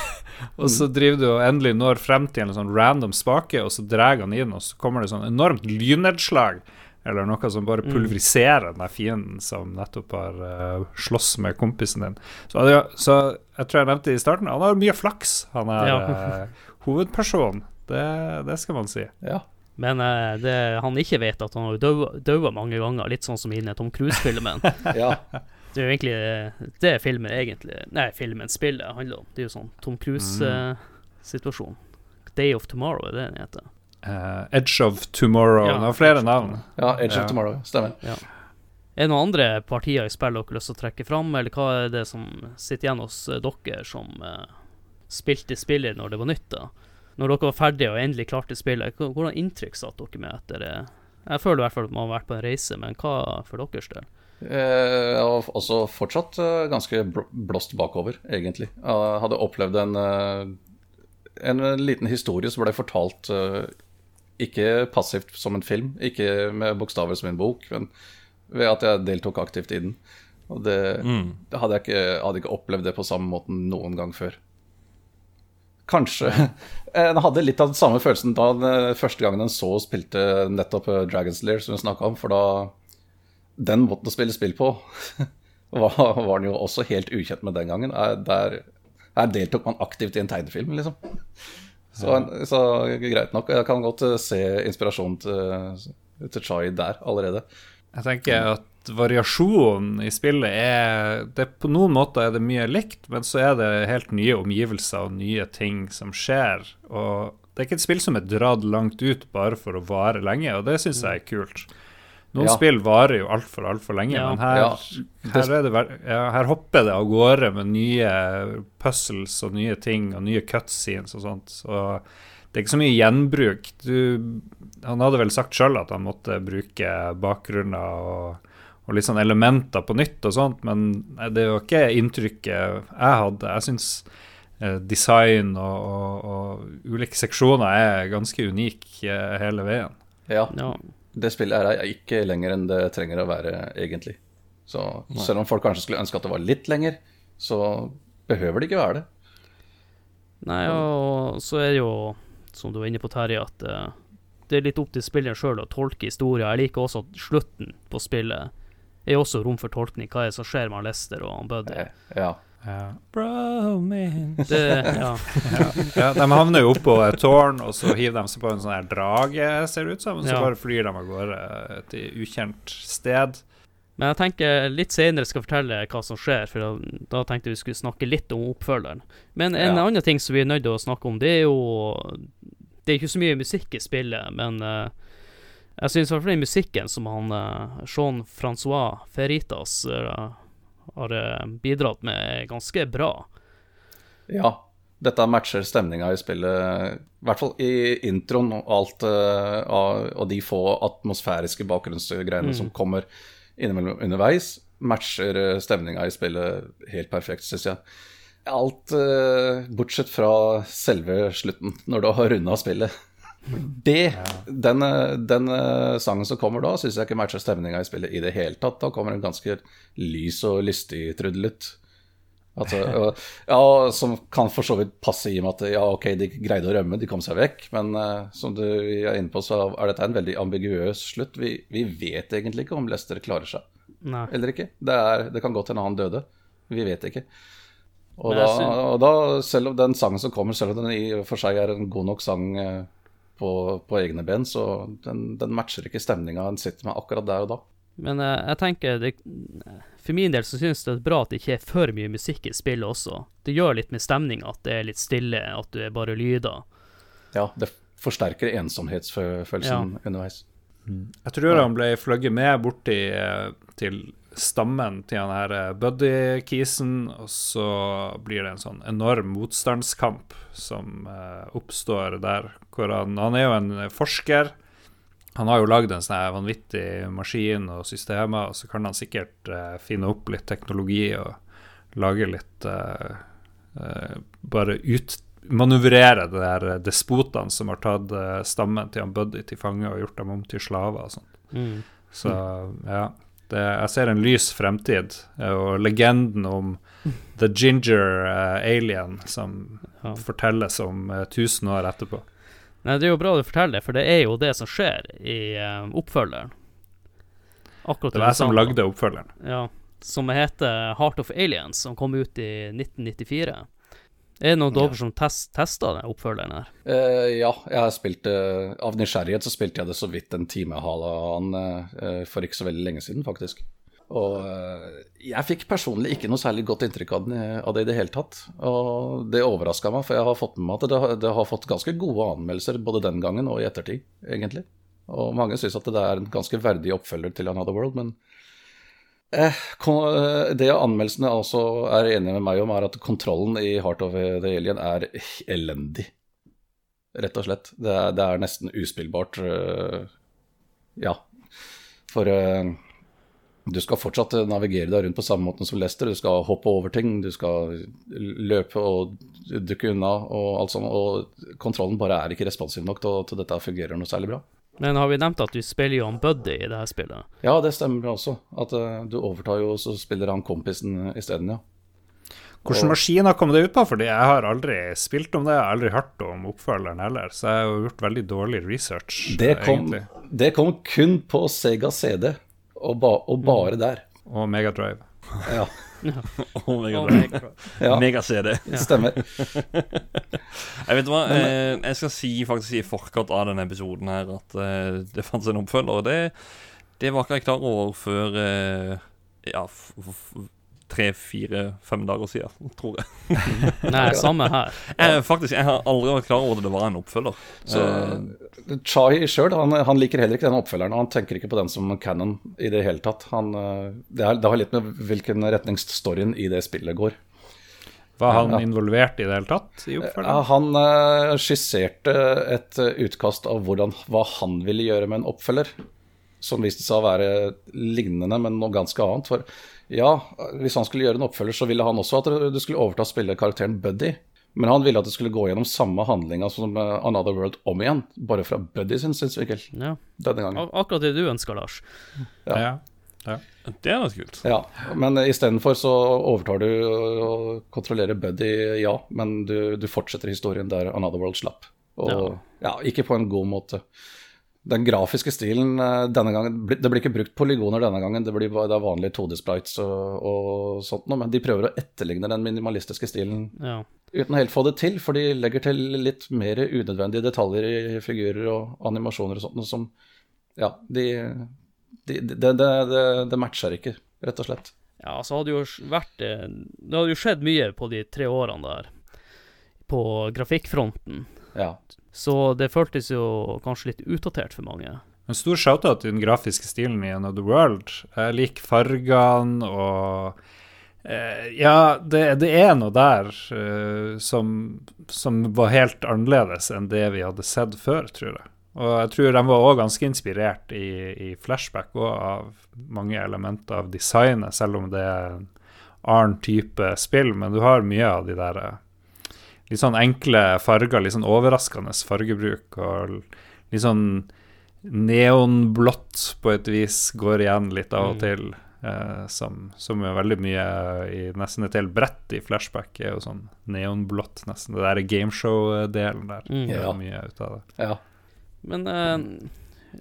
og så driver du og endelig når frem til en sånn random spake, og så drar han inn, og så kommer det sånn enormt lynnedslag, eller noe som bare mm. pulveriserer den fienden som nettopp har uh, slåss med kompisen din. Så, så, jeg tror jeg nevnte i starten, han har mye flaks, han er ja. uh, hovedpersonen. Det, det, skal man si. Ja. Men uh, det han ikke vet, at han har daua mange ganger, litt sånn som i Tom Cruise-filmen. ja. Det er jo egentlig det er filmen egentlig Nei, filmen, spillet handler om. Det er jo sånn Tom Cruise-situasjon. Mm. Uh, Day of Tomorrow er det den heter. Uh, Edge of Tomorrow. Ja, det har flere navn. Ja, Edge ja. of Tomorrow. Stemmer. Ja. Er det noen andre partier i spillet dere har lyst til å trekke fram, eller hva er det som sitter igjen hos dere som spilte spillet når det var nytt? da? Når dere var ferdige og endelig klarte spillet, hvordan inntrykk satt dere med etter det? Jeg føler i hvert fall at man har vært på en reise, men hva for deres del? Eh, jeg har også fortsatt eh, ganske blåst bakover, egentlig. Jeg hadde opplevd en, eh, en liten historie som ble fortalt ikke passivt som en film, ikke med bokstaver som en bok, men ved at jeg deltok aktivt i den. Og det, mm. det hadde jeg ikke, hadde ikke opplevd det på samme måten noen gang før. Kanskje. En hadde litt av den samme følelsen da den første gangen en så og spilte nettopp eh, Dragon's Lear, som vi snakka om. For da Den måten å spille spill på var, var den jo også helt ukjent med den gangen. Der, her deltok man aktivt i en tegnefilm, liksom. Så, så, greit nok. Jeg kan godt eh, se inspirasjonen til, til Chai der allerede. Jeg tenker at variasjonen i spillet er det På noen måter er det mye likt, men så er det helt nye omgivelser og nye ting som skjer. Og det er ikke et spill som er dratt langt ut bare for å vare lenge, og det syns jeg er kult. Noen ja. spill varer jo altfor, altfor lenge, ja. men her, ja. her, det, her, hopper det av gårde med nye puzzles og nye ting og nye cutscenes og sånt. Så det er ikke så mye gjenbruk. Du, han hadde vel sagt sjøl at han måtte bruke bakgrunner og og litt sånn elementer på nytt og sånt, men det var ikke inntrykket jeg hadde. Jeg syns eh, design og, og, og, ulike seksjoner er ganske unike eh, hele veien. Ja. ja. det spillet her er ikke lenger enn det trenger å være, egentlig. Så selv om folk kanskje skulle ønske at det var litt lenger, så behøver det ikke være det. Nei, og så er det jo, som du var inne på, Terje, at eh, det er litt opp til spilleren sjøl å tolke historien. Jeg liker også at slutten på spillet er også rom for tolkning. Hva er det som skjer med Lester og han Buddy? Eh, Ja. Ja. Bromance. Det, ja. Ja, de havner jo oppå et tårn, og så hiver de seg på en sånn her drage, ser det ut som. og Så Ja. bare flyr de av gårde til ukjent sted. Men jeg tenker litt senere skal jeg fortelle hva som skjer, for da, da tenkte vi skulle snakke litt om oppfølgeren. Men en Ja. annen ting som vi er nødt til å snakke om, det er jo Det er ikke så mye musikk i spillet, men uh, jeg syns i hvert fall den musikken som han uh, Jean-Francois Feritas uh, har eh, bidratt med, er ganske bra. Ja, dette matcher stemninga i spillet. I hvert fall i introen og alt eh, av, og de få atmosfæriske bakgrunnsgreiene som kommer innimellom underveis, matcher uh, stemninga i spillet helt perfekt, syns jeg. Alt eh, bortsett fra selve slutten, når du har runda spillet. Det, den, eh, den eh, sangen som kommer da, syns jeg ikke matcher stemninga i spillet i det hele tatt. Da kommer en ganske lys og lystig trudelutt. Altså, ja, som kan for så vidt passe i og med at ja, ok, de greide å rømme, de kom seg vekk. Men eh, som du er inne på, så er dette en veldig ambiguøs slutt. Vi, vi vet egentlig ikke om Lester klarer seg Nei. eller ikke. Det, er, det kan godt hende han døde. Vi vet ikke. Og da, og da, selv om den sangen som kommer, selv om den i og for seg er en god nok sang eh, på, på egne ben, så den, den matcher ikke stemninga en sitter med akkurat der og da. Men uh, jeg tenker det, For min del så synes jeg det er bra at det ikke er for mye musikk i spillet også. Det gjør litt med stemninga at det er litt stille, at du er bare lyder. Ja, det forsterker ensomhetsfølelsen underveis. Jeg tror han ble fløyet med bort til, til stammen til han her eh, Buddy-kisen, og så blir det en sånn enorm motstandskamp som uh, oppstår der. Hvor han, han er jo en forsker. Han har jo lagd en sånn vanvittig maskin og systemer, og så kan han sikkert eh, finne opp litt teknologi og lage litt eh, eh, Bare utmanøvrere det der despotene som har tatt eh, stammen til han Buddy til fange og gjort dem om til slaver og sånn. Mm. Så ja. Det, jeg ser en lys fremtid, eh, og legenden om The Ginger eh, Alien som Ja. fortelles om tusen 1000 år etterpå. Nei, det er jo bra du forteller det, for det er jo det som skjer i uh, oppfølgeren. Akkurat Det var jeg som lagde oppfølgeren. Ja, som heter Heart of Aliens, som kom ut i 1994. Er det noen av dere som test, testa den oppfølgeren her? Uh, ja, jeg har spilt eh, Av nysgjerrighet så spilte jeg det så vidt en time halvannen uh, for ikke så veldig lenge siden, faktisk. Og eh, jeg fikk personlig ikke noe særlig godt inntrykk av, av det i det hele tatt. Og det overraska meg, for jeg har fått med meg at det, har- det har fått ganske gode anmeldelser både den gangen og i ettertid, egentlig. Og mange syns at det er en ganske verdig oppfølger til Another World, men Eh, eh, det anmeldelsene også er enige med meg om, er at kontrollen i Heart of the Alien er elendig. Rett og slett. Det er, det er nesten uspillbart. eh, ja. For eh, du skal fortsatt eh, navigere deg rundt på samme måte som Lester. Du skal hoppe over ting, du skal løpe og dukke unna og alt sånt. Og kontrollen bare er ikke responsiv nok til at dette fungerer noe særlig bra. Men har vi nevnt at du spiller jo han Buddy i det her spillet? Ja, det stemmer også. At uh, du overtar jo, så spiller han kompisen isteden, ja. Hvilken maskin har kommet det ut på? Fordi jeg har aldri spilt om det, jeg har aldri hørt om oppfølgeren heller, så jeg har jo gjort veldig dårlig research. Det kom, egentlig. det kom kun på Sega CD, og, ba, og bare der. Og Megadrive. Ja, og Megadrive. God. ja Mega-CD. stemmer. Jeg vet hva, eh, jeg skal si faktisk i forkant av denne episoden her at eh, det fantes en oppfølger. Og det, det var ikke jeg klar over før eh, ja, f- f- tre, fire, fem dager siden, tror jeg. Nei, samme her. jeg. Faktisk, jeg har aldri vært klar over at det var en oppfølger. Så uh, Chai sjøl, han, han liker heller ikke den oppfølgeren. og Han tenker ikke på den som canon i det hele tatt. Han, eh, det, er, det har litt med hvilken retning storyen i det spillet går. Var han involvert i det hele tatt i oppfølgeren? han eh, skisserte et eh, utkast av hvordan, hva han ville gjøre med en oppfølger, som viste seg å være lignende, men noe ganske annet. For ja, hvis han skulle gjøre en oppfølger, så ville han også at du skulle overta spillekarakteren Buddy, Men han ville at det skulle gå gjennom samme handlinga som eh, Another World om igjen, bare fra Buddy sin synsvinkel Ja. denne gangen. Ak akkurat det du ønsker, Lars. Ja. Det er litt kult. Ja, men istedenfor så overtar du og kontrollerer Buddy, ja, men du, du fortsetter historien der Another World slapp. Og ja. ikke på en god måte. Den grafiske stilen eh, denne gangen Det blir ikke brukt polygoner denne gangen, det blir det er vanlige 2D-sprites og, og sånt noe, men de prøver å etterligne den minimalistiske stilen Ja. uten å helt få det til, for de legger til litt mer unødvendige detaljer i figurer og animasjoner og sånt, noe som Ja, de, de, de, det matcher ikke, rett og slett. Ja, så hadde jo vært eh, Det hadde jo skjedd mye på de tre årene der, på grafikkfronten. Ja. Så det føltes jo kanskje litt utdatert for mange. En stor shout-out til den grafiske stilen i Another World. Jeg liker fargene og eh, Ja, det, det er noe der eh, som, som var helt annerledes enn det vi hadde sett før, tror jeg. Og jeg tror de var òg ganske inspirert i, i flashback også av mange elementer av designet, selv om det er en annen type spill. Men du har mye av de der eh, litt sånn enkle farger, litt sånn overraskende fargebruk og litt sånn neonblått på et vis går igjen litt av og Mm. til. Eh, som, som er veldig mye i nesten et helt brett i flashback er jo sånn neonblått, nesten. Det der gameshow-delen der. Mm. Ja. mye ut av det. ja. Men eh,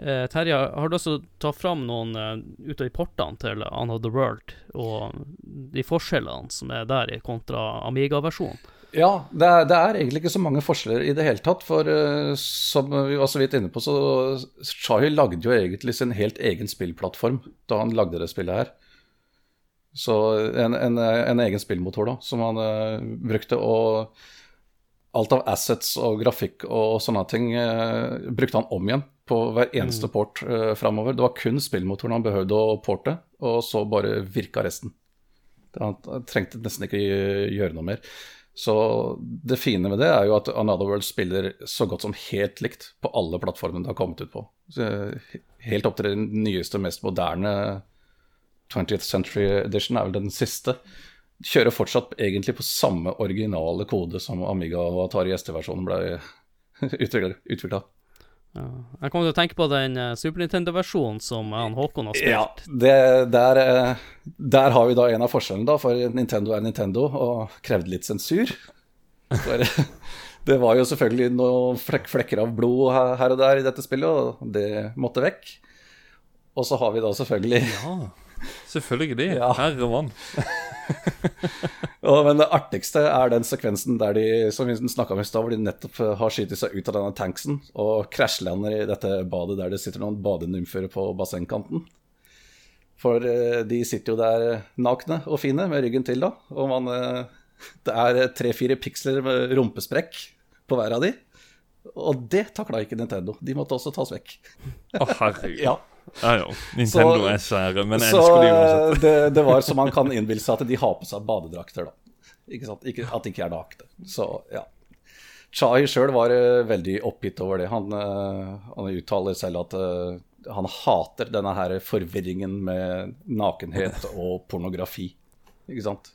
eh, Terje, har du også tatt fram noen uh, ut av de portene til Another World, og de forskjellene som er der i kontra Amiga-versjonen? Ja, det er, det er egentlig ikke så mange forskjeller i det hele tatt. For uh, som vi var så vidt inne på, så Shahi lagde jo egentlig sin helt egen spillplattform da han lagde det spillet her. Så en, en, en egen spillmotor da, som han uh, brukte. Og alt av assets og grafikk og sånne ting uh, brukte han om igjen på hver eneste port uh, framover. Det var kun spillmotoren han behøvde å porte, og så bare virka resten. Han trengte nesten ikke gjøre noe mer. Så det fine med det er jo at Another World spiller så godt som helt likt på alle plattformene det har kommet ut på. Helt opp til den nyeste, mest moderne 20th Century Edition er vel den siste. Kjører fortsatt egentlig på samme originale kode som Amiga og Atari ST-versjonen ble utvikla. Ja. Jeg kommer til å tenke på den eh, Super Nintendo-versjonen som han Håkon har spilt. Ja, det, der, eh, der har vi da en av forskjellene, da, for Nintendo er Nintendo og krevde litt sensur. For det var jo selvfølgelig noen flek flekker av blod her og der i dette spillet, og det måtte vekk. Og så har vi da selvfølgelig Ja, selvfølgelig. Ja. Herre mann. ja, men det artigste er den sekvensen der de som vi snakket om i sted, hvor de nettopp har skytet seg ut av denne tanksen og krasjlander i dette badet der det sitter noen badenymfer på bassengkanten. For eh, de sitter jo der nakne og fine med ryggen til, da. Og man eh, Det er tre-fire piksler med rumpesprekk på hver av de. Og det takla ikke Nintendo. De måtte også tas vekk. Å, herregud. Ja. Ja, ja. Nintendo Så- er svære, men jeg elsker de uansett. det, det var som man kan innbille seg at de har på seg badedrakter, da. Ikke sant? Ikke, at de ikke er nakne. Så ja. Chai sjøl var uh, veldig oppgitt over det. Han, uh, han uttaler selv at uh, han hater denne her forvirringen med nakenhet og pornografi. Ikke sant?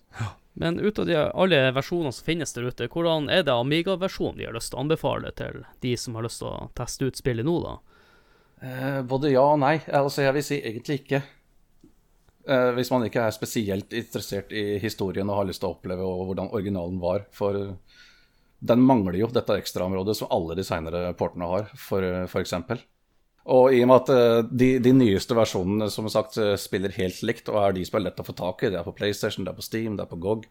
Men ut av de, alle versjonene som finnes der ute, hvordan er det Amiga-versjonen vi har lyst til å anbefale til de som har lyst til å teste ut spillet nå, da? Eh, både ja og nei. Altså, jeg vil si egentlig ikke. Eh, hvis man ikke er spesielt interessert i historien og har lyst til å oppleve hvordan originalen var. For eh, den mangler jo dette ekstraområdet som alle de seinere portene har, for, eksempel. Og i og med at de, de nyeste versjonene som sagt spiller helt likt, og er de som er lett å få tak i, det er på PlayStation, det er på Steam, det er på GOG.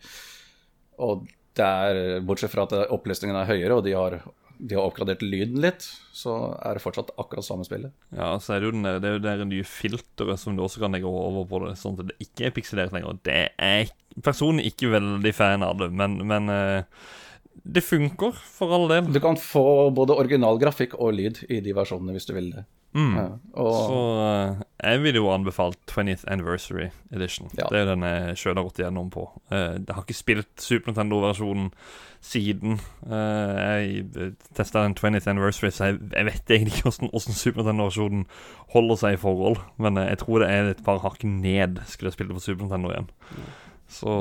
Og det er, bortsett fra at eh, er høyere, og de har, de har oppgradert lyden litt, så er det fortsatt akkurat samme spillet. Ja, så er det jo den, det er jo det nye filteret som du også kan legge over på det, sånn at det ikke er pikselert lenger. Det er personlig ikke veldig fan av det, men, men eh, det funker, for all del. Du kan få både original grafikk og lyd i de versjonene hvis du vil det. Mm. Ja, og Så eh, jeg ville jo anbefalt 20th Anniversary Edition. Ja. Det er den jeg sjøl har gått igjennom på. Eh, jeg har ikke spilt Super Nintendo-versjonen siden uh, jeg testa den 20th Anniversary, så jeg, vet egentlig ikke hvordan, hvordan Super Nintendo-versjonen holder seg i forhold. Men eh, jeg tror det er et par hakk ned skulle jeg spille på Super Nintendo igjen. Så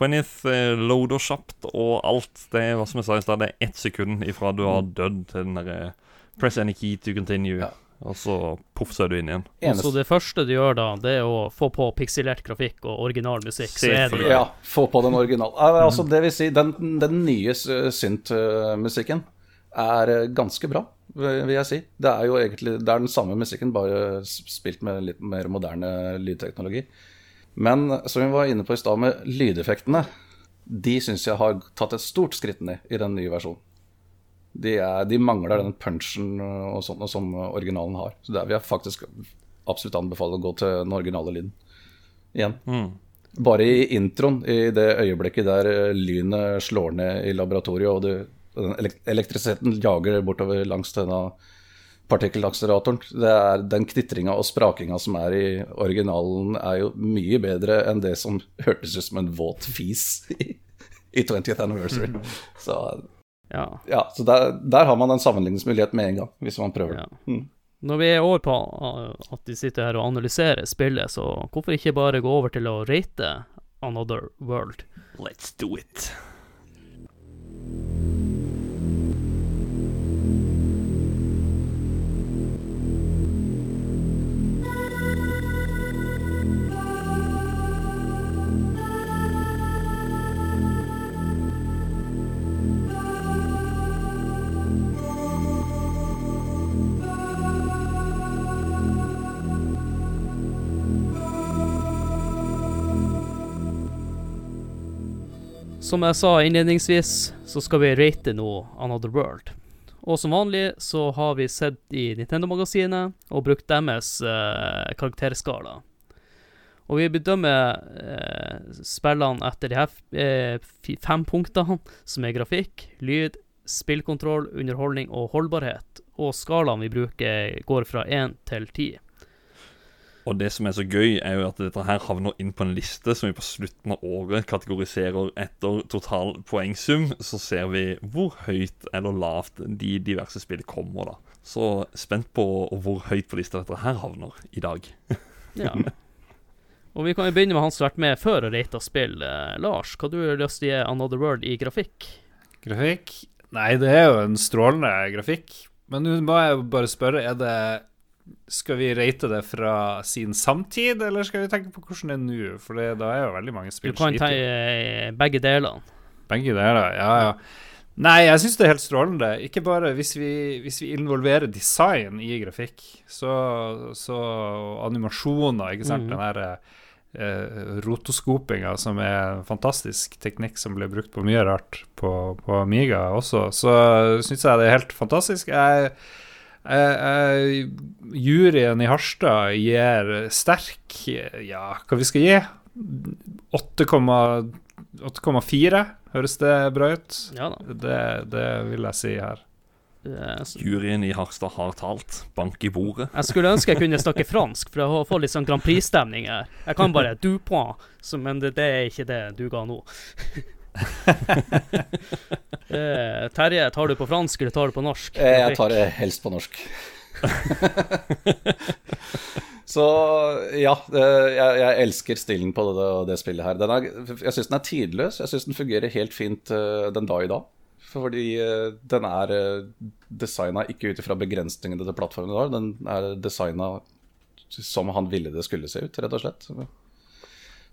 eh, 20th eh, loader kjapt og alt. Det er hva som jeg sa i stad, det er ett sekund ifra du har dødd til den derre Press any key to continue. Ja. Og så poff, så er du inn igjen. Så det første du gjør da, det er å få på pikselert grafikk og original musikk. Så er det ja, få på den originale. Altså, det vil si, den, den nye synt-musikken er eh, ganske bra, vil vil jeg si. Det er jo egentlig det er den samme musikken, bare spilt med litt mer moderne lydteknologi. Men som vi var inne på i stad med lydeffektene, de syns jeg har tatt et stort skritt ned i den nye versjonen. De, er, de mangler den punchen og sånt, som originalen har. Så der vil jeg faktisk absolutt anbefale å gå til den originale lyden igjen. Bare i introen, i det øyeblikket der eh, lynet slår ned i laboratoriet, og du, den elektrisiteten jager bortover langs denne partikkelakseleratoren. Det er Den knitringa og sprakinga som er i originalen, er jo mye bedre enn det som hørtes ut som en våt fis i, i 20th Anniversary. Så, Ja. ja, så der, der har man en sammenligningsmulighet med en gang, hvis man prøver det. Mm. Når vi er over på uh, at vi sitter her og analyserer spillet, så hvorfor ikke bare gå over til å rate Another World? Let's do it. Som jeg sa innledningsvis, så skal vi rate nå Another World. Og som vanlig så har vi sett i Nintendo-magasinet og brukt deres eh, karakterskala. Og vi bedømmer eh, spillene etter de her eh, fem punktene, som er grafikk, lyd, spillkontroll, underholdning og holdbarhet. Og skalaen vi bruker, går fra én til ti. Og det som er så gøy, er jo at dette her havner inn på en liste som vi på slutten av året kategoriserer etter total poengsum. Så ser vi hvor høyt eller lavt de diverse spill kommer, da. Så spent på hvor høyt på lista dette her havner i dag. Ja. Og vi kan jo begynne med han som har vært med før og rata spill. Eh, Lars, hva du har lyst til å gi Another World i grafikk? Grafikk? Nei, det er jo en strålende grafikk. Men nå må jeg bare spørre, er det Skal vi rate det fra sin samtid, eller skal vi tenke på hvordan det er nå? For det, da er jo veldig mange Du kan ta sliter. eh, begge delene. Begge deler, ja, ja. Nei, jeg syns det er helt strålende. Ikke bare hvis vi, hvis vi involverer design i grafikk, så, så animasjoner, ikke sant. Mm. Den der eh, rotoskopinga som er en fantastisk teknikk som ble brukt på mye rart på, på Amiga også, så syns jeg det er helt fantastisk. Jeg, jeg, juryen i Harstad gir sterk Ja, hva vi skal gi? 8,4. Høres det bra ut? Ja da. Det, det vil jeg si her. Yes. Juryen i Harstad har talt. Bank i bordet. Jeg skulle ønske jeg kunne snakke fransk, for jeg får litt sånn Grand Prix-stemning her. Jeg kan bare du point, men det, det er ikke det du ga nå. Eh, Terje, tar du på fransk, eller tar du på norsk? Eh, Jeg tar det helst på norsk. Så ja, jeg, jeg elsker stilen på det, det spillet her. Den er, jeg syns den er tidløs. Jeg syns den fungerer helt fint eh, den dag i dag. Fordi eh, den er designa ikke ut ifra begrensningene til plattformen har. Den er designa som han ville det skulle se ut, rett og slett.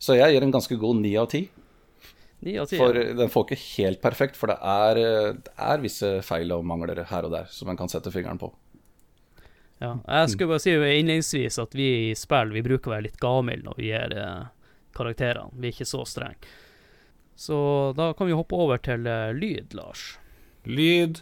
Så jeg gir en ganske god ni av ti. For den får ikke helt perfekt, for det er, det er visse feil og mangler her og der som en kan sette fingeren på. Ja, jeg skulle bare si innledningsvis at vi i spill vi bruker å være litt gamle når vi gir eh, karakterene. Vi er ikke så strenge. Så da kan vi hoppe over til eh, lyd, Lars. Lyd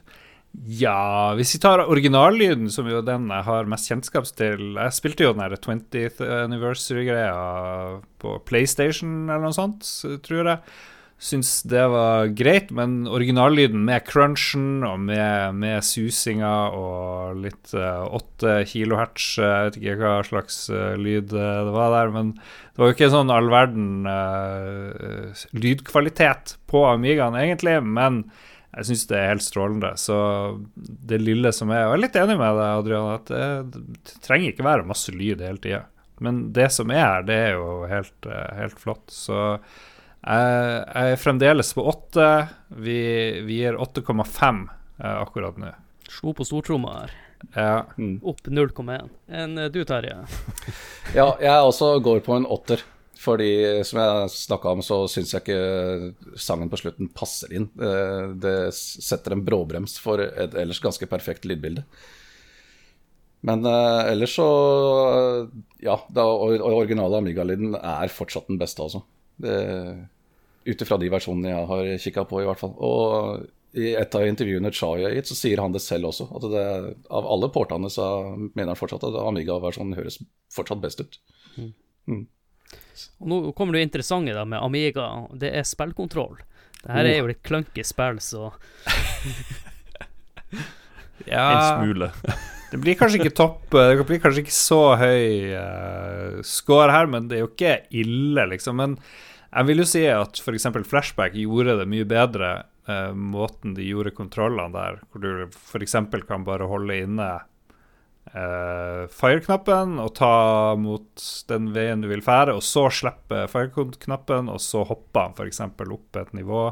Ja, hvis vi tar originallyden, som jo den jeg har mest kjennskap til Jeg spilte jo den der 20th anniversary-greia på PlayStation eller noe sånt, tror jeg. Syns det var greit, men originallyden med crunchen og med, med susinga og litt uh, 8 kilohertz Jeg vet ikke hva slags uh, lyd eh, det var der, men det var jo ikke sånn all verden uh, lydkvalitet på Amigaen, egentlig. Men jeg syns det er helt strålende. Så det lille som er Og jeg er litt enig med deg, Adrian, at det, det trenger ikke være masse lyd hele tida. Men det som er her, det er jo helt, eh, helt flott. Så Jeg, er fremdeles på 8. Vi, vi gir 8,5 eh, akkurat nå. Slo på stortromma her. Ja. Opp 0,1. En eh, du, Terje? Ja, jeg også går på en åtter. Fordi, som jeg snakka om, så syns jeg ikke sangen på slutten passer inn. Eh, Det setter en bråbrems for et ellers ganske perfekt lydbilde. Men eh, ellers så Ja, det originale Amiga-lyden er fortsatt den beste, altså. Det- Ut ifra de versjonene jeg har kikka på, i hvert fall. Og i et av intervjuene Chai har gitt, så sier han det selv også. At det, av alle portene så mener han fortsatt at Amiga-versjonen høres fortsatt best ut. Og nå kommer det interessante da med Amiga. Det er spillkontroll. Det her er jo litt clunky spill, så ja En smule. Det blir kanskje ikke topp Det blir kanskje ikke så høy uh, score her, men det er jo ikke ille, liksom. Men jeg vil jo si at f.eks. Flashback gjorde det mye bedre, eh, måten de gjorde kontrollene der, hvor du f.eks. kan bare holde inne eh, fire-knappen og ta mot den veien du vil fære, og så slippe fire-knappen, og så hoppe han f.eks. opp et nivå.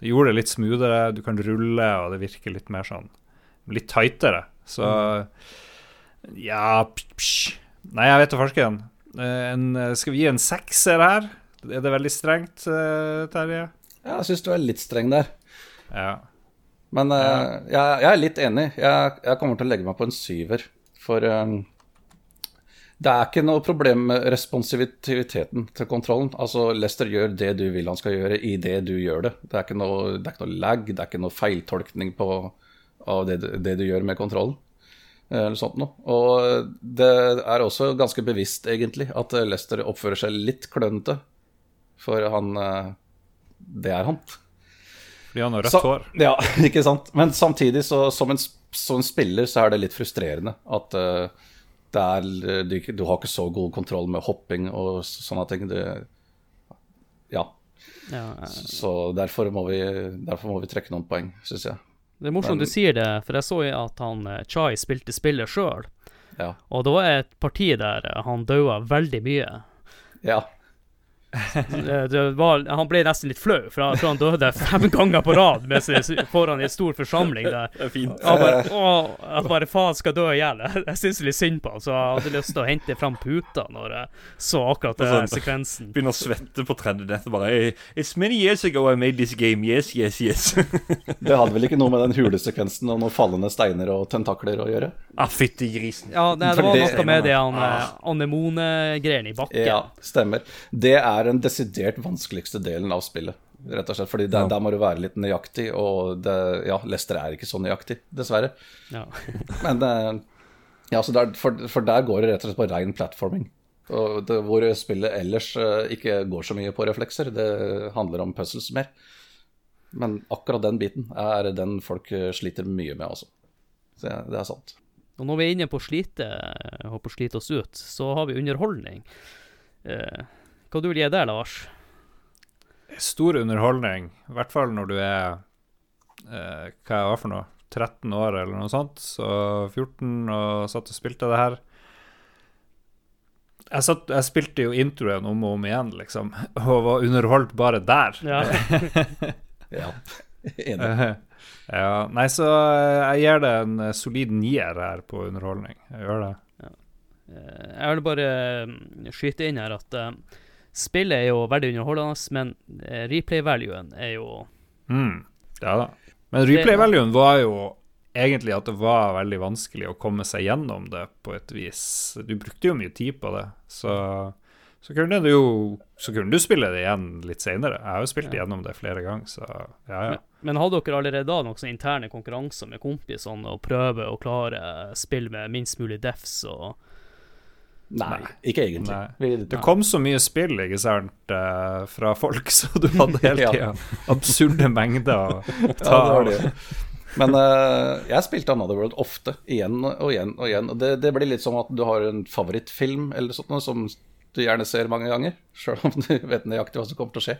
Det gjorde det litt smoothere, du kan rulle, og det virker litt mer sånn Litt tightere. Så Ja psh, psh. Nei, jeg vet da farsken. Eh, en- Skal vi gi en sekser her? Er det veldig strengt, eh, Terje? Ja, jeg syns du er litt streng der. Ja. Men eh, jeg, jeg er litt enig. Jeg, jeg kommer til å legge meg på en syver. For um, det er ikke noe problem med responsiviteten til kontrollen. Altså, Lester gjør det du vil han skal gjøre, i det du gjør det. Det er ikke noe, det er ikke noe lag, det er ikke noe feiltolkning på, av det, du- det du gjør med kontrollen. Eller sånt noe. Og det er også ganske bevisst, egentlig, at Lester oppfører seg litt klønete. For han eh, Det er han. Fordi han har rødt hår. Ja, ikke sant. Men samtidig, så, som, en, som en spiller, så er det litt frustrerende at uh, det er, du, du har ikke så god kontroll med hopping og sånne ting. Det, ja, ja. eh, så derfor må vi, derfor må vi trekke noen poeng, syns jeg. Det er morsomt Men- du sier det, for jeg så jo at han eh, Chai spilte spillet sjøl. Ja. Og det var et parti der eh, han daua veldig mye. ja. Det, det var, han ble nesten litt flau, for han, for han døde fem ganger på rad med seg foran en stor forsamling der. Det er fint. Han bare, å, at bare faen skal dø i hjel. Jeg syns litt synd på han, så jeg hadde lyst til å hente fram puta når jeg så akkurat den Sånn. sekvensen. Begynner å svette på tredje nett og bare It's many years ago I made this game. Yes, yes, yes. Det hadde vel ikke noe med den hulesekvensen og noen fallende steiner og tentakler å gjøre? ah, fytti grisen. Ja, det, det var noe med det eh, anemone-greiene i bakken. Ja, stemmer. Det er den desidert vanskeligste delen av spillet. Rett og slett, fordi der, der må du være litt nøyaktig, og det, ja, Lester er ikke så nøyaktig, dessverre. Ja. Men eh, ja, så der, for, for der går det rett og slett på rein platforming. Og det, hvor spillet ellers eh, ikke går så mye på reflekser. Det handler om puzzles mer. Men akkurat den biten er den folk eh, sliter mye med, altså. Så ja, det er sant. Og når vi er inne på å slite, og på å slite oss ut, så har vi underholdning. Eh, hva du vil gi der, Lars? Stor underholdning, i hvert fall når du er eh, Hva jeg var for noe? 13 år eller noe sånt. Så 14 og satt og spilte det her. Jeg, satt, jeg spilte jo introen om og om igjen, liksom, og var underholdt bare der. Ja. Ja, enig. ja, nei, så eh, jeg gir det en eh, solid nier her på underholdning. Jeg gjør det. Eh, Jeg vil bare mm, skyte inn her at spillet er jo veldig underholdende, men eh, replay-valuen er jo Mm, ja da. Men replay-valuen var jo egentlig at det var veldig vanskelig å komme seg gjennom det på et vis. Du brukte jo mye tid på det, så, så kunne du jo Så kunne du spille det igjen litt seinere. Jeg har jo spilt Ja. gjennom det flere ganger, så ja, ja. Men, men hadde dere allerede da noen interne konkurranser med kompisene og prøve å klare spill med minst mulig defs og Nei, ikke egentlig. Nei. Det kom så mye spill, ikke sant, eh, fra folk, så du hadde hele Ja. absurde mengder å Ja, det var det. Men uh, jeg spilte Another World ofte, igjen og igjen og igjen. Og det, det blir litt som at du har en favorittfilm eller sånt som du gjerne ser mange ganger, sjøl om du vet nøyaktig hva som kommer til å skje.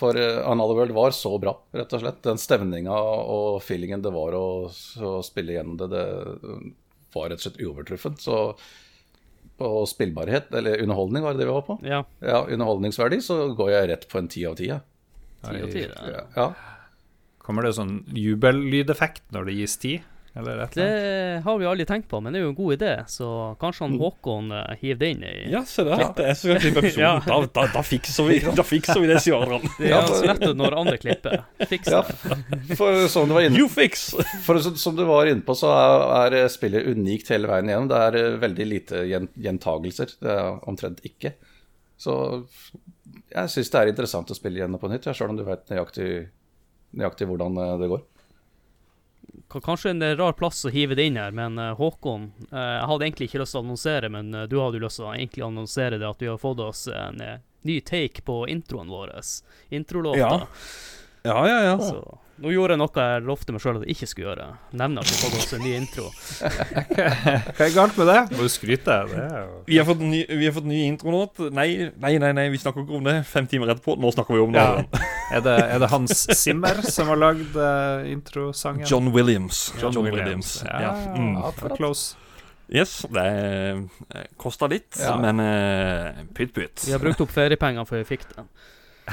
For eh, Another World var så bra, rett og slett. Den stemninga og feelingen det var å, å spille igjen det, det var rett og slett uovertruffent. Så på spillbarhet, eller underholdning, var det det vi var på? Ja. Ja, underholdningsverdi, så går jeg rett på en ti av ti. ja. Ja. Kommer det sånn jubellydeffekt når det gis ti? Eller et eller annet? Det har vi aldri tenkt på, men det er jo en god idé, så kanskje han Håkon uh, hiver det inn i Ja, se der. Det er så klipp episoden. Ja. Da, da, da, fikser vi, da fikser vi det, sier Adrian. Ja, er så når andre klipper. Fiks Ja, for som du var inne You fix! For som, som du var inne på, så er, er spillet unikt hele veien igjennom. Det er eh, veldig lite gjentagelser. Det er omtrent ikke. Så jeg syns det er interessant å spille igjen på nytt, ja, sjøl om du vet nøyaktig, nøyaktig hvordan eh, det går. Kanskje en rar plass å hive det inn her, men eh, Håkon eh, Jeg hadde egentlig ikke lyst til å annonsere, men eh, du hadde jo lyst til å egentlig annonsere det at vi har fått oss en eh, ny take på introen vår. Introlåta. Ja. Ja, ja, ja. Så nå gjorde jeg noe jeg lovte meg sjøl at jeg ikke skulle gjøre. Nevne at vi har fått oss en ny intro. Hva er galt med det? Må du skryte? Det er jo Vi har fått ny, vi har fått ny intronåt. Nei, nei, nei, nei, vi snakker ikke om det fem timer etterpå. Nå snakker vi om det. Ja. Er det, er det Hans Zimmer som har lagd uh, introsangen? John Williams. John Williams. Ja, Ja. Mm. close. Yes, det eh, kosta litt, Ja. men uh, pytt pytt. Vi har brukt opp feriepenger før vi fikk den.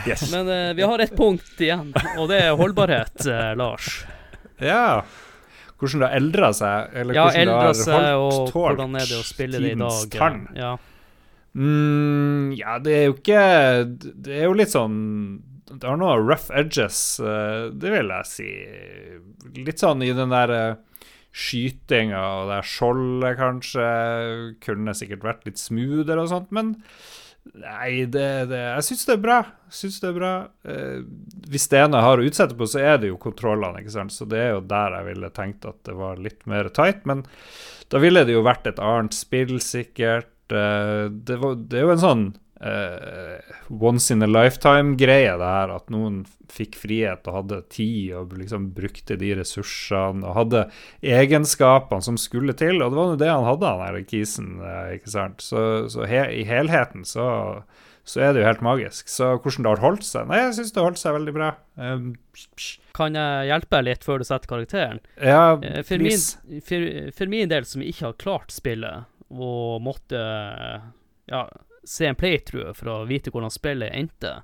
Yes. Men uh, vi har ett punkt igjen, og det er holdbarhet, uh, Lars. Ja. Hvordan det har eldra seg, eller Ja, hvordan det har seg, holdt tålt hvordan er det å spille det i dag? tann. Ja. Mm, ja, det er jo ikke Det er jo litt sånn Det har noen rough edges, eh, det vil jeg si. Litt sånn i den der eh, skytinga og det skjoldet, kanskje. Kunne sikkert vært litt smoothere og sånt, men Nei, det, det, jeg syns det er bra. Synes det er bra. Eh, hvis det ene jeg har å utsette på, så er det jo kontrollene. ikke sant? Så det er jo der jeg ville tenkt at det var litt mer tight. Men da ville det jo vært et annet spill, sikkert. Eh, det, var, det er jo en sånn once in a lifetime-greie, det her. At noen fikk frihet og hadde tid og liksom brukte de ressursene og hadde egenskapene som skulle til. Og det var jo det han hadde, han her Kisen. eh, ikke sant? Så, så he, i helheten så, så er det jo helt magisk. Så hvordan det har holdt seg? Nei, jeg syns det har holdt seg veldig bra. Um, Kan jeg hjelpe litt før du setter karakteren? ja, Eh, For min, for, for min del, som ikke har klart spillet, og måtte ja, se en playthrough for å vite hvordan spillet endte,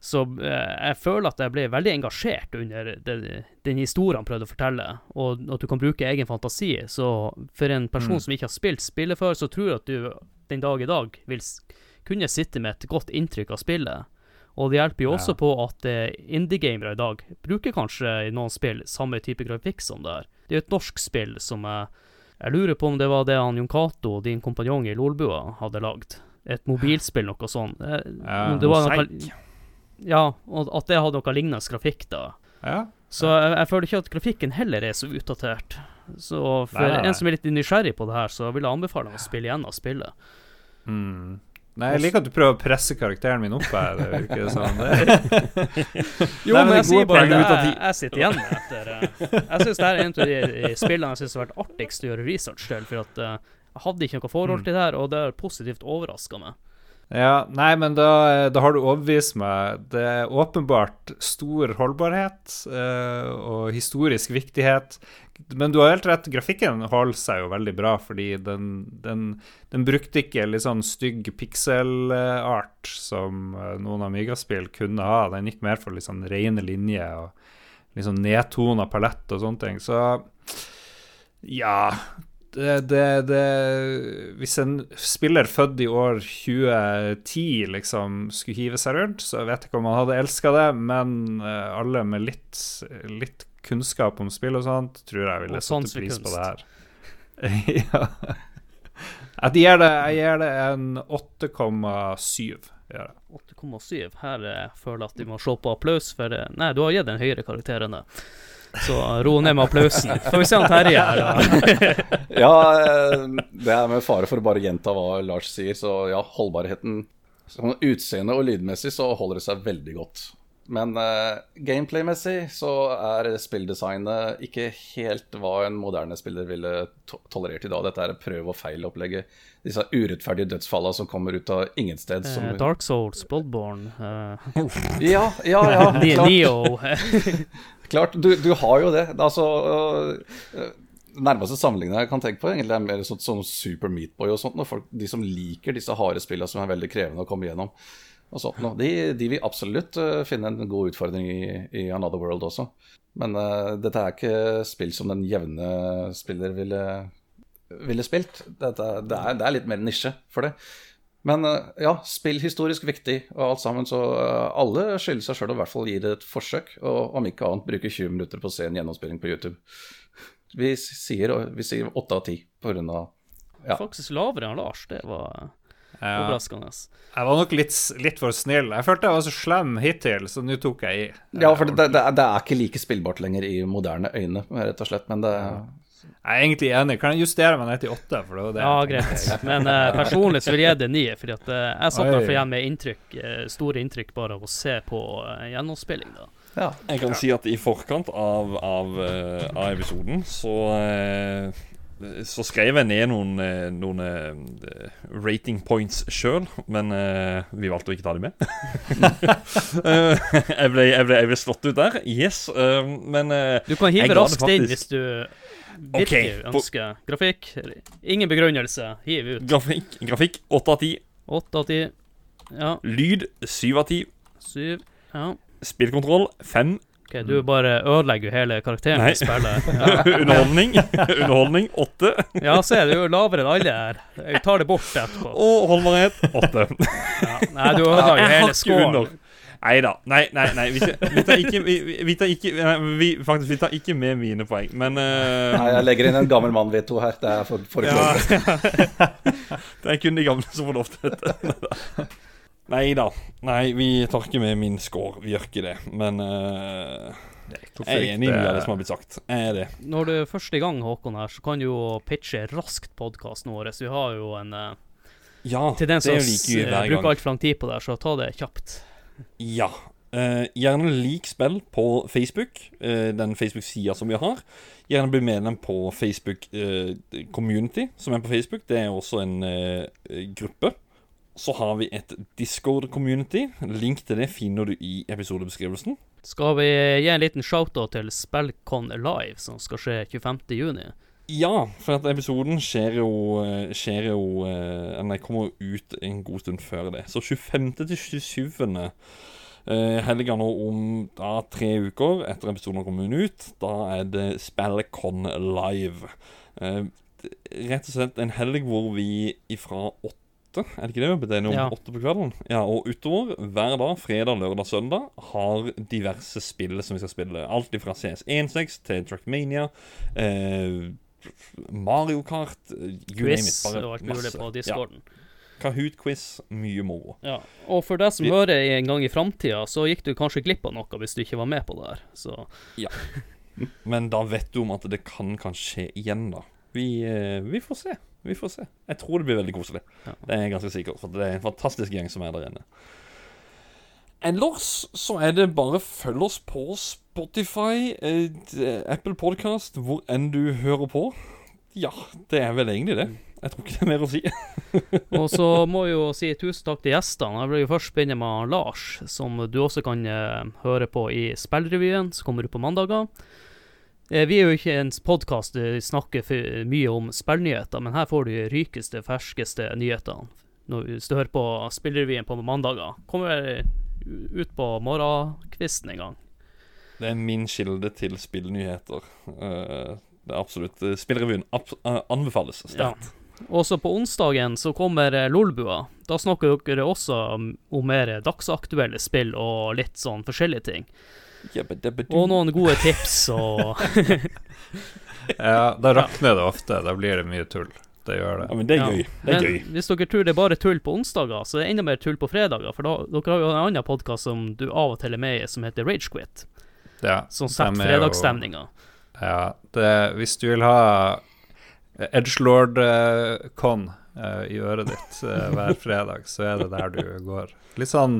så eh, jeg føler at jeg ble veldig engasjert under den, den historien han prøvde å fortelle, og at du kan bruke egen fantasi. Så for en person Mm. som ikke har spilt spillet før, så tror jeg at du den dag i dag vil kunne sitte med et godt inntrykk av spillet. Og det hjelper jo også Ja. på at eh, indie-gamere i dag bruker kanskje i noen spill samme type grafikk som det er. Det er jo et norsk spill som jeg, jeg lurer på om det var det han Jon Cato, din kompanjong i Lolbua, hadde lagd. Et mobilspill, noe sånt. Eh, Ja, det var noe, ja, og at det hadde noe lignende grafikk, da. Ja. Så jeg, jeg føler ikke at grafikken heller er så utdatert. Så for Nei, nei, nei. en som er litt nysgjerrig på det her, så vil jeg anbefale å spille igjen av spillet. Mm. Nei, jeg liker at du prøver å presse karakteren min opp her. Det virker sånn. Det. Jo, Nei, men jeg er sier bare det jeg, jeg sitter igjen med etter eh, Jeg syns det er en av de spillene jeg syns har vært artigst å gjøre research til, for at jeg hadde ikke noe forhold Mm. til det her, og det har positivt overraska meg. Ja, nei, men da, da har du overbevist meg. Det er åpenbart stor holdbarhet eh, og historisk viktighet. Men du har helt rett, grafikken holder seg jo veldig bra, fordi den, den, den brukte ikke litt sånn stygg pixel-art som eh, noen Amiga-spill kunne ha. Den gikk mer for litt sånn rene linjer og litt sånn nedtona palett og sånne ting. Så ja det, det, det Hvis en spiller født i år 2010 liksom skulle hive seg rundt, så jeg vet ikke om han hadde elska det, men eh, alle med litt, litt kunnskap om spill og sånt, tror jeg ville satt for pris på det her. ja. Jeg gir det, jeg gir det en 8,7. gjør 8,7. Her eh, føler jeg at vi må se på applaus, for eh, Nei, du har gitt en høyere karakter enn det. Så ro ned med applausen. Får vi se om Terje da. Ja, eh, det er med fare for å bare gjenta hva Lars sier, så ja, holdbarheten Sånn utseende og lydmessig så holder det seg veldig godt. Men eh, gameplay-messig så er spilldesignet ikke helt hva en moderne spiller ville to tolerert i dag. Dette er prøv og feil-opplegget. Disse urettferdige dødsfallene som kommer ut av ingensted. Som... Eh, Dark Souls, Bloodborne uh... Ja, ja, ja. Neo Klart, du, du har jo det. Altså øh, øh, nærmeste sammenligninga jeg kan tenke på, egentlig er mer sånn, sånn Super Meatboy og sånt. Folk, de som liker disse harde spillene som er veldig krevende å komme gjennom, og sånt, de, de vil absolutt uh, finne en god utfordring i, i Another World også. Men uh, dette er ikke spill som den jevne spiller ville, ville spilt. Dette, det, er, det er litt mer nisje for det. Men uh, ja, spill historisk viktig og alt sammen, så alle skylder seg sjøl å i hvert fall gi det et forsøk. Og om ikke annet bruke 20 minutter på å se en gjennomspilling på YouTube. Vi sier, vi sier 8 av 10 på grunn av ja. Faktisk lavere enn Lars. Det var Ja. overraskende. Jeg var nok litt, litt for snill. Jeg følte jeg var så slem hittil, så nå tok jeg i. Ja, for det, det, det er ikke like spillbart lenger i moderne øyne, rett og slett. Men det Jeg er egentlig enig. Kan jeg justere meg ned til åtte? For det var det Ja, greit. Men uh, personlig så vil jeg gi det ni. Fordi at eh, jeg satt derfor igjen med inntrykk, uh, store inntrykk bare av å se på uh, gjennomspilling. da. Ja. Jeg kan si at i forkant av, av, av episoden så så skrev jeg ned noen, noen rating points sjøl, men uh, vi valgte å ikke ta dem med. Jeg, ble, jeg, ble, jeg ble slått ut der. Yes. Uh, men uh, Du kan hive raskt inn hvis du virkelig okay. ønsker. Grafikk? Ingen begrunnelse. Hiv ut. grafikk, grafikk 8 av 10. 8 av ti. Ja, Lyd 7 av 10. 7, Ja. Spillkontroll 5. OK, du bare ødelegger jo hele karakteren Nei. i spillet. Ja. Underholdning Underholdning 8. ja, se, du er jo lavere enn alle her. Jeg tar det bort etterpå. Og holdbarhet 8. Ja. Nei, du ødelegger jo hele skåren. Nei da. Nei, nei, nei. Vi, vi tar ikke, vi, vi- vi tar ikke nei, vi, Faktisk, vi tar ikke med mine poeng, men uh... Nei, jeg legger inn en gammel mann veto her. Det er for, for Ja. det er kun de gamle som får lov til dette. Nei da. Nei, vi tar ikke med min score. Vi gjør ikke det. Men uh... Jeg er enig i mye av det som har blitt sagt. Jeg er det. Når du først er i gang, Håkon, her, så kan du jo pitche raskt podkasten vår. Vi har jo en eh, Ja, Til den det som er jo like gøy s- hver bruker altfor lang tid på det, så ta det kjapt. Ja. Eh, gjerne lik spill på Facebook, eh, den Facebook-sida som vi har. Gjerne bli medlem på Facebook eh, Community, som er på Facebook. Det er også en eh, gruppe. Så har vi et Discord-community. Link til det finner du i episodebeskrivelsen. Skal vi gi en liten shout-out til Spellcon Live, som skal skje 25. Ja, for at episoden skjer jo, eh, skjer jo eh, Nei, kommer jo ut en god stund før det. Så 25. til 27. Uh, helga nå om da, tre uker etter episoden har kommet ut. Da er det Spellecon live. Eh, rett og slett en helg hvor vi ifra åtte Er det ikke det betegner om Ja. åtte på kvelden? Ja, og utover hver dag, fredag, lørdag, søndag, har diverse spill som vi skal spille. Alt fra CS16 til Trackmania. Eh, Mario Kart, you you name it. Quiz Bare mulig masse. på discorden. Ja. Kahoot-quiz, mye moro. Ja. Og for deg som Vi- hører en gang i framtida, så gikk du kanskje glipp av noe hvis du ikke var med på det her. Så Ja. Men da vet du om at det kan kanskje skje igjen, da. Vi, eh, vi får se. Vi får se. Jeg tror det blir veldig koselig. Ja. Det er jeg ganske sikker For det er en fantastisk gjeng som er der inne. Ellers så er det bare følg oss på Spotify, eh, Apple Podcast, hvor enn du hører på. Ja, det er vel egentlig det. Jeg tror ikke det er mer å si. Og så må jeg jo si tusen takk til gjestene. Jeg vil jo først begynne med Lars, som du også kan eh, høre på i Spillrevyen, som kommer ut på mandager. Eh, vi er jo ikke en podkast som snakker mye om spillnyheter, men her får du de rykeste, ferskeste nyhetene. Hvis du hører på Spillrevyen på mandager. Kommer ut på morgenkvisten en gang. Det er min kilde til spillnyheter. Eh, Det er absolutt eh, Spillrevyen eh, anbefales sterkt. Også på onsdagen så kommer Lolbua. Da snakker dere også om om mer dagsaktuelle spill og litt sånn forskjellige ting. Og noen gode tips og Ja, da rakner det ofte. Da blir det mye tull. Det gjør det. Ja, men det er Ja. gøy. Det er Men gøy. hvis dere tror det er bare tull på onsdager, så er det enda mer tull på fredager. For da, dere har jo en annen podkast som du av og til er med i, som heter Ragequit. Ja, Som setter er fredagsstemninga. Ja, det, hvis du vil ha Edgelord-con i øret ditt eh, hver fredag, så er det der du går. Litt sånn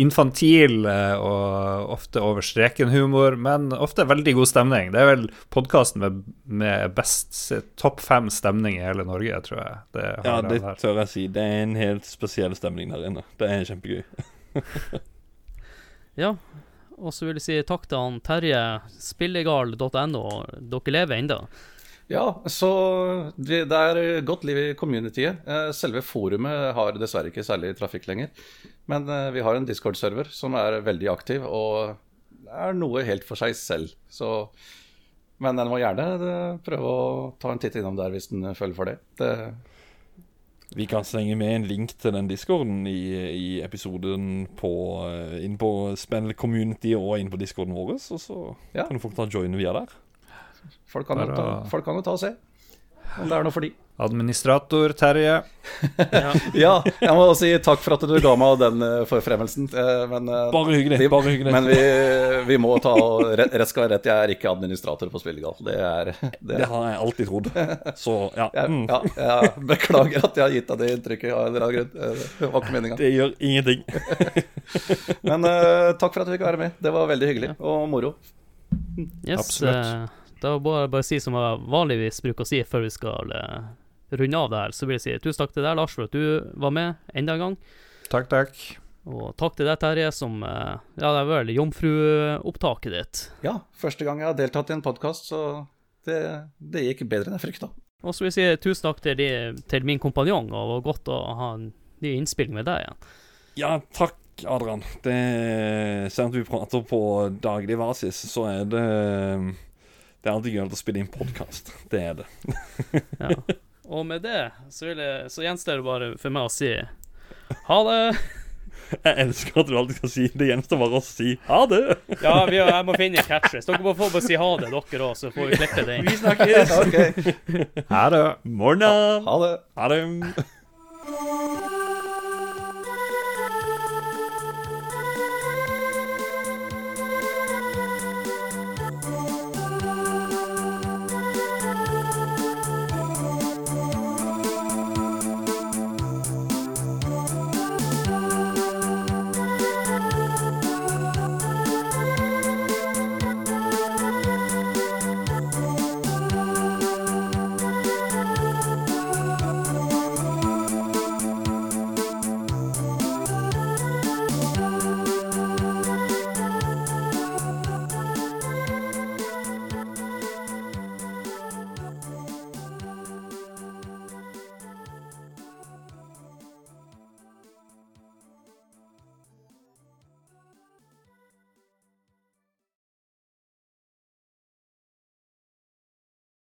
infantil eh, og ofte over streken-humor, men ofte veldig god stemning. Det er vel podkasten med, med best topp fem stemning i hele Norge, tror jeg. Det Ja, det her. tør jeg si. Det er en helt spesiell stemning der inne. Det er kjempegøy. Ja. Og så vil jeg si takk til han Terje, spillegal.no. Dere lever ennå. Ja, så det er godt liv i communityet. Eh, Selve forumet har dessverre ikke særlig trafikk lenger. Men eh, vi har en Discord-server som er veldig aktiv og er noe helt for seg selv. Så, men den må gjerne eh, prøve å ta en titt innom der hvis den føler for det. det Vi kan slenge med en link til den discorden i, i episoden på, inn på Spennel Community og inn på discorden vår. Og så Ja. kan folk ta joine via der. Folk, kan jo Bare ta, folk kan jo ta og se om det er noe for de. Administrator Terje. Ja. Ja, jeg må si takk for at du ga meg den eh, forfremmelsen. eh, Men, eh, Bare hyggelig. vi, bare hyggelig. men vi, vi må ta og rett, skal være rett. Jeg er ikke administrator på Spillegal. Det er det, Det har jeg alltid trodd. Så ja. jeg, Mm. ja, jeg beklager at jeg har gitt deg det inntrykket av en eller annen grunn. Det var ikke meninga. Det gjør ingenting. Men eh, takk for at du fikk være med. Det var veldig hyggelig og moro. Yes, Absolutt. Eh, må bare bare si som jeg vanligvis bruker å si før vi skal uh, runde av det her, så vil jeg si tusen takk til deg, Lars, for at du var med enda en gang. Takk, takk. Og takk til deg, Terje, som eh, Ja, det er vel jomfruopptaket ditt. Ja, første gang jeg har deltatt i en podkast, så det, det gikk bedre enn jeg frykta. Og så vil jeg si tusen takk til, de, til min kompanjong, og det var godt å ha en ny innspilling med deg igjen. Ja, takk, Adrian. Det, selv om vi prater på daglig basis, så er det Det er alltid gøy å spille inn podkast. Det er det. Ja. Og med det så, vil jeg, så gjenstår det bare for meg å si ha det. Jeg elsker at du alltid skal si det gjenstår bare å si ha det. Ja, vi, jeg må finne catches. Dere må få bare si ha det, dere òg, så får vi klippe det inn. Vi snakkes. Ha det. Morna. ha det. Ha det.